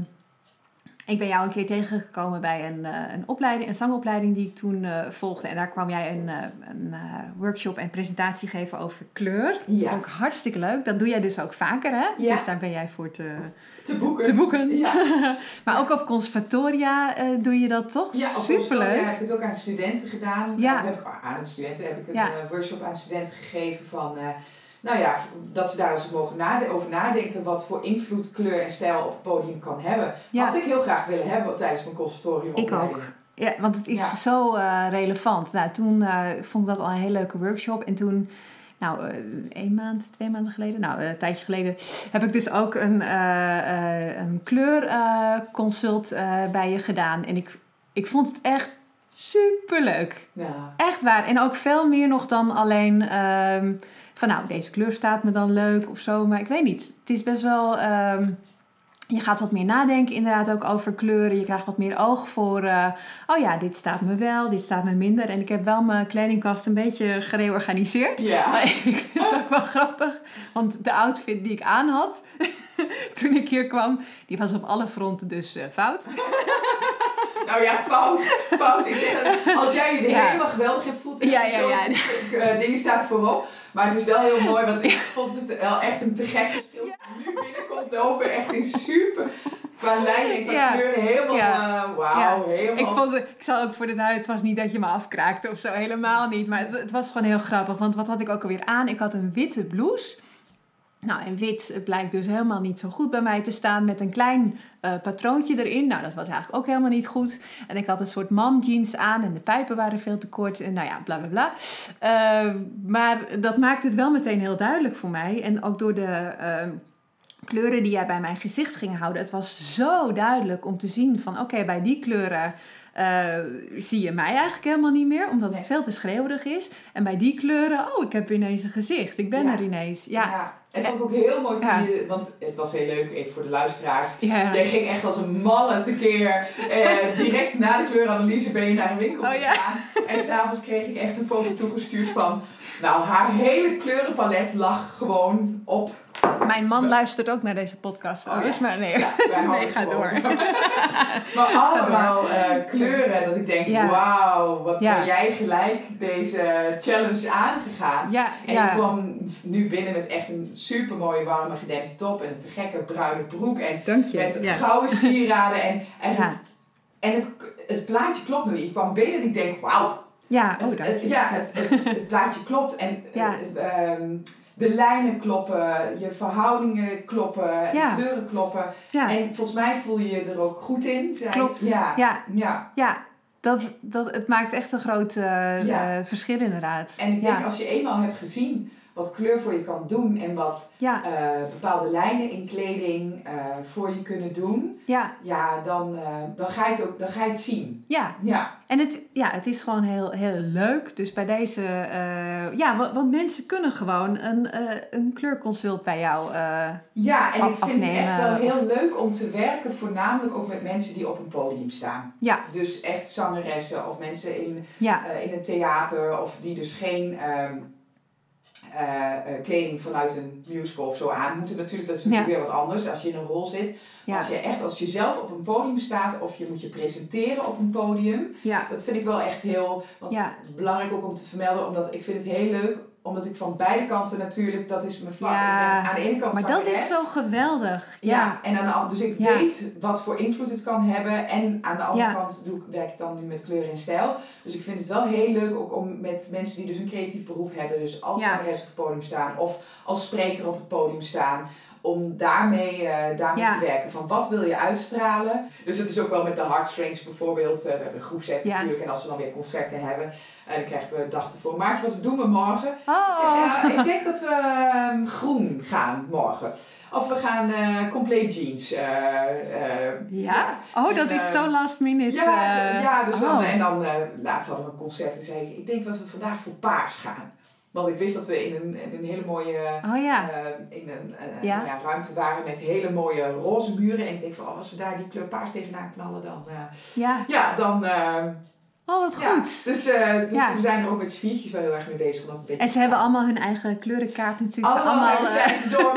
Speaker 1: ik ben jou een keer tegengekomen bij een, eh, een opleiding, een zangopleiding die ik toen eh, volgde. En daar kwam jij een, eh, een workshop en presentatie geven over kleur.
Speaker 2: Ja.
Speaker 1: Vond ik hartstikke leuk. Dat doe jij dus ook vaker, hè?
Speaker 2: Ja.
Speaker 1: Dus daar ben jij voor te,
Speaker 2: Te boeken.
Speaker 1: te boeken.
Speaker 2: Ja.
Speaker 1: maar ook op conservatoria doe je dat toch?
Speaker 2: Ja,
Speaker 1: Superleuk.
Speaker 2: Heb ik het ook aan studenten gedaan.
Speaker 1: Ja.
Speaker 2: Heb ik, aan de studenten heb ik een
Speaker 1: Ja.
Speaker 2: workshop aan studenten gegeven van... nou ja, dat ze daar eens mogen nade over nadenken wat voor invloed kleur en stijl op het podium kan hebben.
Speaker 1: Ja.
Speaker 2: Had ik heel graag willen hebben tijdens mijn conservatoriumopleiding.
Speaker 1: Ik Ja, want het is
Speaker 2: Ja.
Speaker 1: zo eh, relevant. Nou, toen eh, vond ik dat al een hele leuke workshop. En toen, nou, eh één maand, twee maanden geleden, nou, een tijdje geleden, heb ik dus ook een, een kleurconsult bij je gedaan. En ik, ik vond het echt superleuk.
Speaker 2: Nou,
Speaker 1: Echt waar. En ook veel meer nog dan alleen ehm, van, nou, deze kleur staat me dan leuk of zo. Maar ik weet niet. Het is best wel. ehm, je gaat wat meer nadenken, inderdaad, ook over kleuren. Je krijgt wat meer oog voor. eh, oh ja, dit staat me wel, dit staat me minder. En ik heb wel mijn kledingkast een beetje gereorganiseerd.
Speaker 2: ja.
Speaker 1: Maar ik vind het ook wel grappig. Want de outfit die ik aan had. toen ik hier kwam, die was op alle fronten dus eh, fout.
Speaker 2: Nou ja, fout. Fout. Ik zeg, als jij je
Speaker 1: Ja.
Speaker 2: helemaal geweldig voelt, en
Speaker 1: Ja, ja,
Speaker 2: zo,
Speaker 1: ja.
Speaker 2: eh, dingen staat voorop. Maar het is wel heel mooi, want ik vond het wel echt een te gek verschil. Nu binnenkomt lopen, echt in super, qua lijn en qua
Speaker 1: Ja.
Speaker 2: kleuren, helemaal,
Speaker 1: Ja.
Speaker 2: eh, wauw,
Speaker 1: Ja.
Speaker 2: helemaal.
Speaker 1: Ik, vond, ik zal ook voor de duid, het was niet dat je me afkraakte of zo, helemaal niet. Maar het, het was gewoon heel grappig, want wat had ik ook alweer aan? Ik had een witte blouse. Nou, en wit blijkt dus helemaal niet zo goed bij mij te staan met een klein eh, patroontje erin. Nou, dat was eigenlijk ook helemaal niet goed. En ik had een soort man jeans aan en de pijpen waren veel te kort en nou ja, bla bla bla. Eh, maar dat maakte het wel meteen heel duidelijk voor mij. En ook door de eh, kleuren die jij bij mijn gezicht ging houden. Het was zo duidelijk om te zien van oké, bij die kleuren eh, zie je mij eigenlijk helemaal niet meer. Omdat het veel te schreeuwerig is. En bij die kleuren, oh, ik heb ineens een gezicht. Ik ben
Speaker 2: Ja.
Speaker 1: er ineens. Ja,
Speaker 2: Ja. En vond ik ook heel mooi toen
Speaker 1: Ja.
Speaker 2: je, want het was heel leuk, even voor de luisteraars.
Speaker 1: ja.
Speaker 2: Jij ging echt als een malle tekeer. Eh, direct na de kleuranalyse ben je naar een winkel
Speaker 1: Oh, ja.
Speaker 2: gegaan. En s'avonds kreeg ik echt een foto toegestuurd van... Nou, haar hele kleurenpalet lag gewoon op.
Speaker 1: Mijn man luistert ook naar deze podcast. Oh,
Speaker 2: ja.
Speaker 1: maar nee.
Speaker 2: Ja,
Speaker 1: nee, ga door.
Speaker 2: maar allemaal eh, kleuren dat ik denk,
Speaker 1: Ja.
Speaker 2: wauw, wat ben jij gelijk deze challenge aangegaan. En ik kwam nu binnen met echt een super mooie warme gedempte top en een te gekke bruine broek en
Speaker 1: Dank je.
Speaker 2: met gouden sieraden en, en, en het, het plaatje klopt nu. Ik kwam binnen en ik denk, wauw,
Speaker 1: Ja,
Speaker 2: het,
Speaker 1: oh,
Speaker 2: het- ja, het, het, plaatje klopt en
Speaker 1: Ja.
Speaker 2: eh, ehm, de lijnen kloppen, je verhoudingen kloppen,
Speaker 1: Ja.
Speaker 2: de kleuren kloppen.
Speaker 1: ja.
Speaker 2: En volgens mij voel je je er ook goed in. Zij-
Speaker 1: Klopt.
Speaker 2: Ja.
Speaker 1: Ja,
Speaker 2: ja.
Speaker 1: ja. Dat, dat, het maakt echt een groot eh, verschil inderdaad.
Speaker 2: En ik denk als je eenmaal hebt gezien wat kleur voor je kan doen en wat
Speaker 1: Ja,
Speaker 2: eh, bepaalde lijnen in kleding eh, voor je kunnen doen,
Speaker 1: ja,
Speaker 2: ja, dan, eh, dan, ga je het ook, dan ga je het zien.
Speaker 1: ja.
Speaker 2: Ja,
Speaker 1: En het, ja, het is gewoon heel, heel leuk. Dus bij deze, ja, want, want mensen kunnen gewoon een, een kleurconsult bij jou.
Speaker 2: ja en ik vind het echt wel heel leuk om te werken, voornamelijk ook met mensen die op een podium staan.
Speaker 1: ja,
Speaker 2: Dus echt zangeressen of mensen in,
Speaker 1: ja,
Speaker 2: in een theater of die dus geen ehm, eh, eh, kleding vanuit een musical of zo aan moeten. Natuurlijk, dat is natuurlijk weer wat anders als je in een rol zit.
Speaker 1: ja,
Speaker 2: Als je echt als je zelf op een podium staat of je moet je presenteren op een podium.
Speaker 1: ja,
Speaker 2: Dat vind ik wel echt heel want belangrijk ook om te vermelden. Omdat ik vind het heel leuk. Omdat ik van beide kanten natuurlijk, dat is mijn vak.
Speaker 1: Ja,
Speaker 2: ben aan de ene kant
Speaker 1: Maar dat is zo geweldig.
Speaker 2: Ja,
Speaker 1: Ja,
Speaker 2: en aan de, dus ik
Speaker 1: Ja.
Speaker 2: weet wat voor invloed het kan hebben. En aan de andere kant doe ik, werk ik dan nu met kleur en stijl. Dus ik vind het wel heel leuk ook om met mensen die dus een creatief beroep hebben. Dus als zangeres op het podium staan of als spreker op het podium staan. Om daarmee, eh, daarmee
Speaker 1: Ja.
Speaker 2: te werken. Van wat wil je uitstralen? Dus het is ook wel met de Heartstrings bijvoorbeeld. eh, we hebben een groepsapp
Speaker 1: Ja.
Speaker 2: natuurlijk. En als we dan weer concerten hebben. En dan krijgen we dag ervoor. Maartje, wat doen we morgen? Ik zeg,
Speaker 1: Oh,
Speaker 2: ja, ik denk dat we ehm, groen gaan morgen. Of we gaan eh compleet jeans. eh, eh,
Speaker 1: ja. Oh, dat is
Speaker 2: eh,
Speaker 1: zo last minute.
Speaker 2: Ja,
Speaker 1: eh,
Speaker 2: ja dus dan,
Speaker 1: oh.
Speaker 2: en dan eh, laatst hadden we een concert en zei ik, ik denk dat we vandaag voor paars gaan. Want ik wist dat we in een, in een hele mooie
Speaker 1: Oh ja,
Speaker 2: eh, in een eh,
Speaker 1: Ja.
Speaker 2: ja, ruimte waren met hele mooie roze muren. En ik denk van, oh, als we daar die kleur paars tegenaan knallen, dan... eh,
Speaker 1: ja.
Speaker 2: ja, dan... eh,
Speaker 1: Oh, wat
Speaker 2: ja.
Speaker 1: goed.
Speaker 2: Dus, eh, dus
Speaker 1: Ja.
Speaker 2: we zijn er ook met z'n viertjes wel heel erg mee bezig. Omdat het een beetje
Speaker 1: En ze hebben allemaal hun eigen kleurenkaart natuurlijk.
Speaker 2: Allemaal,
Speaker 1: allemaal
Speaker 2: hebben,
Speaker 1: eh,
Speaker 2: zijn ze door,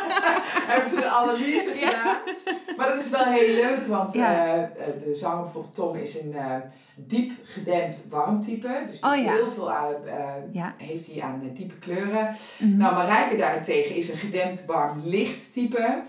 Speaker 2: hebben ze de analyse gedaan. Maar dat is wel heel leuk, want eh, eh, de zanger bijvoorbeeld Tom is een eh, diep gedempt warm type. Dus
Speaker 1: Oh,
Speaker 2: heel veel aan, eh, heeft hij aan eh, diepe kleuren.
Speaker 1: mhm.
Speaker 2: Nou, Marijke daarentegen is een gedempt warm licht type.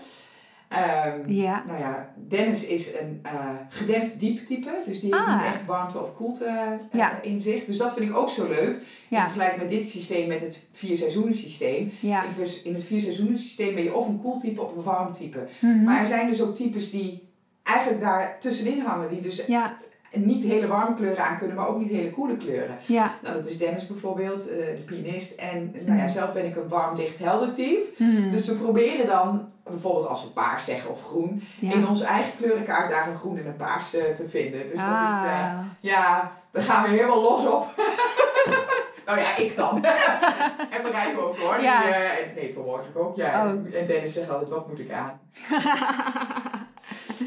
Speaker 2: Ehm,
Speaker 1: ja.
Speaker 2: nou ja, Dennis is een eh, gedempt diep type. Dus die heeft
Speaker 1: Ah.
Speaker 2: niet echt warmte of koelte eh,
Speaker 1: Ja.
Speaker 2: in zich. Dus dat vind ik ook zo leuk. In vergelijking met dit systeem, met het vier seizoenen systeem.
Speaker 1: Ja.
Speaker 2: In In het vier seizoenen systeem ben je of een koel type of een warm type.
Speaker 1: Mhm.
Speaker 2: Maar er zijn dus ook types die eigenlijk daar tussenin hangen. Die dus
Speaker 1: Ja,
Speaker 2: niet hele warme kleuren aan kunnen, maar ook niet hele koele kleuren.
Speaker 1: ja.
Speaker 2: Nou, dat is Dennis bijvoorbeeld, eh, de pianist. En nou ja,
Speaker 1: Mhm.
Speaker 2: zelf ben ik een warm, licht, helder type.
Speaker 1: Mhm.
Speaker 2: Dus we proberen dan, bijvoorbeeld als we paars zeggen of groen,
Speaker 1: ja.
Speaker 2: in onze eigen kleurenkaart daar een groen en een paars eh, te vinden. Dus dat is, eh,
Speaker 1: Ah.
Speaker 2: ja, daar gaan we helemaal los op. nou ja, ik dan. en Marijke ook hoor. Die,
Speaker 1: Ja.
Speaker 2: eh, en- nee, Tom ook. Ja,
Speaker 1: Oh.
Speaker 2: En Dennis zegt altijd, wat moet ik aan?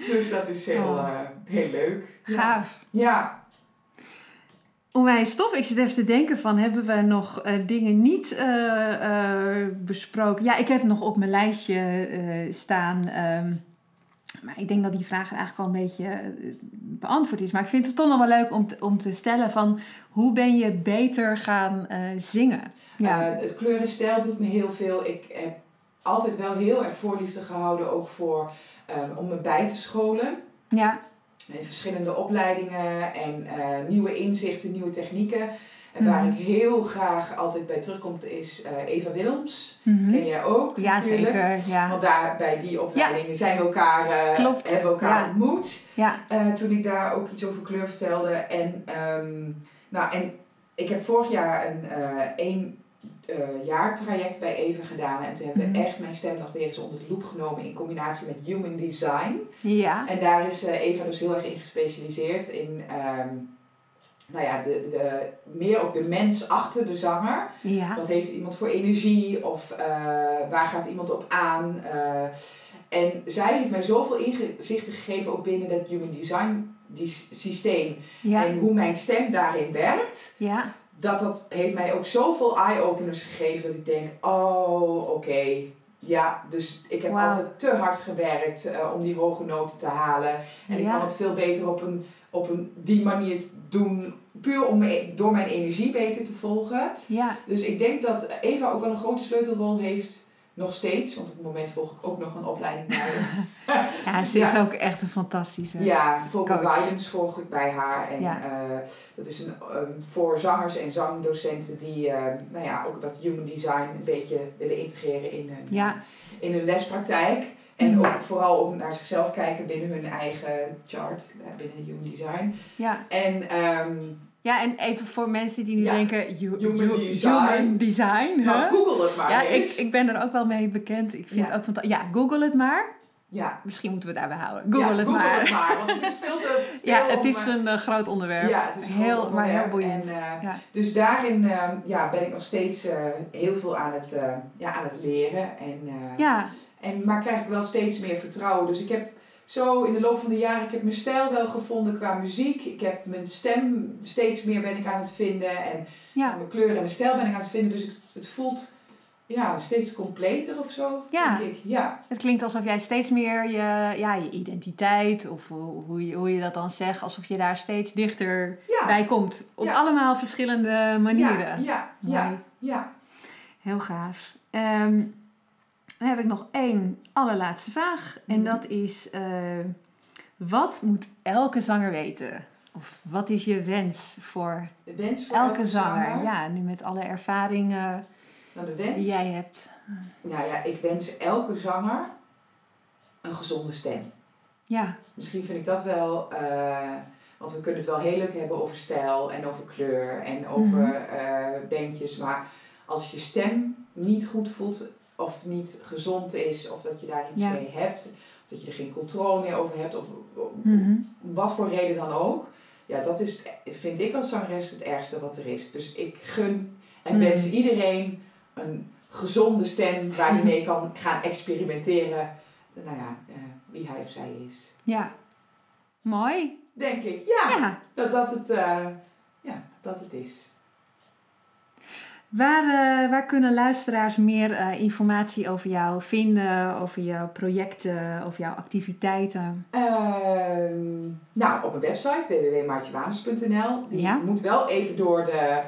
Speaker 2: Dus dat is heel,
Speaker 1: Oh.
Speaker 2: eh, heel leuk. Ja.
Speaker 1: Gaaf.
Speaker 2: Ja.
Speaker 1: Onwijs tof. Ik zit even te denken van, hebben we nog eh, dingen niet eh, besproken? Ja, ik heb nog op mijn lijstje staan. ehm, maar ik denk dat die vraag eigenlijk al een beetje beantwoord is. Maar ik vind het toch nog wel leuk om te, om te stellen van... Hoe ben je beter gaan zingen? Ja.
Speaker 2: Het kleurenstijl doet me heel veel. Ik heb altijd wel heel erg voorliefde gehouden ook voor ehm, om me bij te scholen.
Speaker 1: ja.
Speaker 2: In verschillende opleidingen en eh, nieuwe inzichten, nieuwe technieken. En waar
Speaker 1: Mhm.
Speaker 2: ik heel graag altijd bij terugkomt is eh, Eva Willems.
Speaker 1: Mhm.
Speaker 2: Ken jij ook
Speaker 1: Ja,
Speaker 2: natuurlijk.
Speaker 1: zeker. Ja.
Speaker 2: Want daar bij die opleidingen zijn we elkaar, eh,
Speaker 1: Klopt,
Speaker 2: hebben we elkaar
Speaker 1: ja.
Speaker 2: ontmoet.
Speaker 1: Ja.
Speaker 2: Toen ik daar ook iets over kleur vertelde. En, ehm, nou, en ik heb vorig jaar een één eh, jaar traject bij Eva gedaan. En toen hebben we
Speaker 1: Mhm.
Speaker 2: echt mijn stem nog weer eens onder de loep genomen in combinatie met human design.
Speaker 1: Ja.
Speaker 2: En daar is eh, Eva dus heel erg in gespecialiseerd in, ehm, nou ja, de, de, meer ook de mens achter de zanger.
Speaker 1: Ja.
Speaker 2: Wat heeft iemand voor energie of eh, waar gaat iemand op aan? en zij heeft mij zoveel inzichten gegeven, ook binnen dat human design die systeem.
Speaker 1: Ja.
Speaker 2: En hoe mijn stem daarin werkt.
Speaker 1: Ja.
Speaker 2: Dat dat heeft mij ook zoveel eye-openers gegeven dat ik denk, oh, oké. Ja, dus ik heb altijd te hard gewerkt eh, om die hoge noten te halen. En ik kan het veel beter op, een, op een, die manier doen, puur om me, door mijn energie beter te volgen.
Speaker 1: Ja,
Speaker 2: Dus ik denk dat Eva ook wel een grote sleutelrol heeft, nog steeds. Want op het moment volg ik ook nog een opleiding bij haar.
Speaker 1: ja ze is
Speaker 2: Ja.
Speaker 1: ook echt een fantastische.
Speaker 2: Ja, vocal guidance volg ik bij haar. En
Speaker 1: Ja.
Speaker 2: eh, dat is een, ehm, voor zangers en zangdocenten die eh, nou ja, ook dat human design een beetje willen integreren in hun,
Speaker 1: Ja.
Speaker 2: in hun lespraktijk. En
Speaker 1: Mhm.
Speaker 2: ook vooral ook naar zichzelf kijken binnen hun eigen chart, eh, binnen human design.
Speaker 1: Ja.
Speaker 2: En ehm,
Speaker 1: ja, en even voor mensen die nu
Speaker 2: Ja.
Speaker 1: denken, hu-
Speaker 2: Human
Speaker 1: hu-
Speaker 2: design.
Speaker 1: human design,
Speaker 2: nou, google het maar
Speaker 1: Ja, ik,
Speaker 2: eens.
Speaker 1: ik ben er ook wel mee bekend. Ik vind
Speaker 2: Ja.
Speaker 1: het ook fantastisch. Ja, google het maar.
Speaker 2: ja.
Speaker 1: Misschien moeten we daarbij houden. Google
Speaker 2: Ja,
Speaker 1: het
Speaker 2: google
Speaker 1: maar.
Speaker 2: het maar, want het is veel te veel
Speaker 1: Ja, het is een eh, groot onderwerp.
Speaker 2: Ja, het is
Speaker 1: heel, maar heel boeiend.
Speaker 2: En, eh,
Speaker 1: Ja.
Speaker 2: Dus daarin eh, ja, ben ik nog steeds heel veel aan het, ja, aan het leren. En,
Speaker 1: ja,
Speaker 2: en, maar krijg ik wel steeds meer vertrouwen. Dus ik heb zo in de loop van de jaren, ik heb mijn stijl wel gevonden qua muziek. Ik heb mijn stem steeds meer ben ik aan het vinden. En
Speaker 1: ja.
Speaker 2: mijn kleur en mijn stijl ben ik aan het vinden. Dus het voelt ja, steeds completer of zo,
Speaker 1: Ja.
Speaker 2: denk ik. Ja,
Speaker 1: Het klinkt alsof jij steeds meer je, ja, je identiteit, of hoe, je, hoe je dat dan zegt, alsof je daar steeds dichter
Speaker 2: ja.
Speaker 1: bij komt. Op
Speaker 2: Ja.
Speaker 1: allemaal verschillende manieren.
Speaker 2: Ja, ja, ja.
Speaker 1: Heel gaaf. Ehm, dan heb ik nog één allerlaatste vraag. En
Speaker 2: Mhm.
Speaker 1: dat is, eh, wat moet elke zanger weten? Of wat is je wens voor
Speaker 2: wens voor
Speaker 1: elke zanger? Ja, nu met alle ervaringen
Speaker 2: Nou, de wens.
Speaker 1: die jij hebt.
Speaker 2: Nou ja, ik wens elke zanger een gezonde stem.
Speaker 1: Ja,
Speaker 2: Misschien vind ik dat wel, eh, want we kunnen het wel heel leuk hebben over stijl en over kleur en over
Speaker 1: Mhm.
Speaker 2: eh, bandjes. Maar als je stem niet goed voelt of niet gezond is, of dat je daar iets
Speaker 1: Ja.
Speaker 2: mee hebt, of dat je er geen controle meer over hebt, of
Speaker 1: Mhm.
Speaker 2: wat voor reden dan ook. Ja, dat is, vind ik als zangeres het ergste wat er is. Dus ik gun en
Speaker 1: Mhm.
Speaker 2: wens iedereen een gezonde stem waar hij mee kan gaan experimenteren. Nou ja, eh, wie hij of zij is.
Speaker 1: ja. Mooi.
Speaker 2: Denk ik, ja,
Speaker 1: Ja.
Speaker 2: Dat, dat, het, eh, ja, dat het is.
Speaker 1: Waar, eh, waar kunnen luisteraars meer eh, informatie over jou vinden, over jouw projecten, over jouw activiteiten?
Speaker 2: Ehm, nou, op mijn website www.maartjewanus.nl. Die
Speaker 1: Ja.
Speaker 2: moet wel even door de,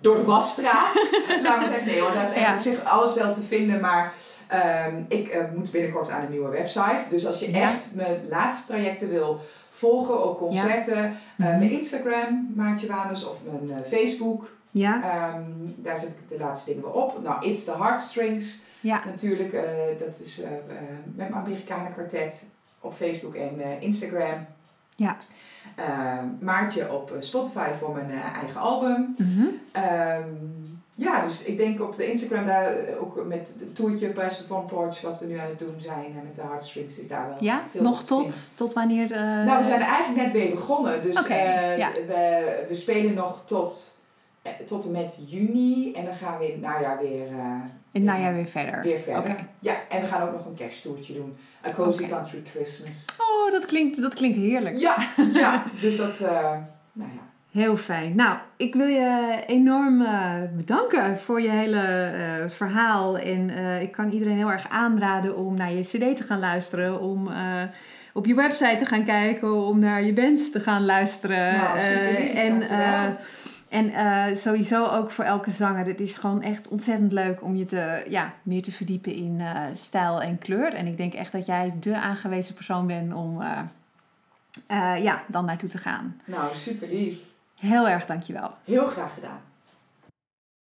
Speaker 2: door de wasstraat. Laat maar zeggen, nee hoor, daar is echt
Speaker 1: Ja.
Speaker 2: op zich alles wel te vinden. Maar ehm, ik eh, moet binnenkort aan een nieuwe website. Dus als je
Speaker 1: Ja.
Speaker 2: echt mijn laatste trajecten wil volgen, ook concerten.
Speaker 1: Mhm.
Speaker 2: mijn Instagram, Maartje Wanus, of mijn Facebook.
Speaker 1: Ja,
Speaker 2: Ehm, daar zet ik de laatste dingen wel op. Nou, It's the Heartstrings.
Speaker 1: ja,
Speaker 2: Natuurlijk, eh, dat is eh, eh, met mijn Amerikanen kwartet op Facebook en Instagram.
Speaker 1: Ja.
Speaker 2: Eh, Maartje op Spotify voor mijn eigen album.
Speaker 1: Mhm.
Speaker 2: Ehm, ja, dus ik denk op de Instagram daar ook met het toertje Press Phone Porch, wat we nu aan het doen zijn met de Heartstrings, is daar wel
Speaker 1: ja?
Speaker 2: veel
Speaker 1: nog tot, tot wanneer?
Speaker 2: Nou, we zijn er eigenlijk net mee begonnen. Dus
Speaker 1: ja.
Speaker 2: we, we spelen nog tot, tot en met juni. En dan gaan we in het najaar weer, eh,
Speaker 1: in het najaar weer verder.
Speaker 2: weer verder. Ja, en we gaan ook nog een kersttoertje doen. A Cozy. Country Christmas.
Speaker 1: Oh, dat klinkt, dat klinkt heerlijk.
Speaker 2: Ja, ja. Dus dat, eh, nou ja.
Speaker 1: Heel fijn. Nou, ik wil je enorm eh, bedanken voor je hele eh, verhaal. En eh, ik kan iedereen heel erg aanraden om naar je cd te gaan luisteren. Om eh, op je website te gaan kijken. Om naar je bands te gaan luisteren.
Speaker 2: Nou,
Speaker 1: Eh, en eh, en eh, sowieso ook voor elke zanger. Het is gewoon echt ontzettend leuk om je te, ja, meer te verdiepen in eh, stijl en kleur. En ik denk echt dat jij de aangewezen persoon bent om eh, ja, dan naartoe te gaan.
Speaker 2: Nou, super lief.
Speaker 1: Heel erg dankjewel.
Speaker 2: Heel graag gedaan.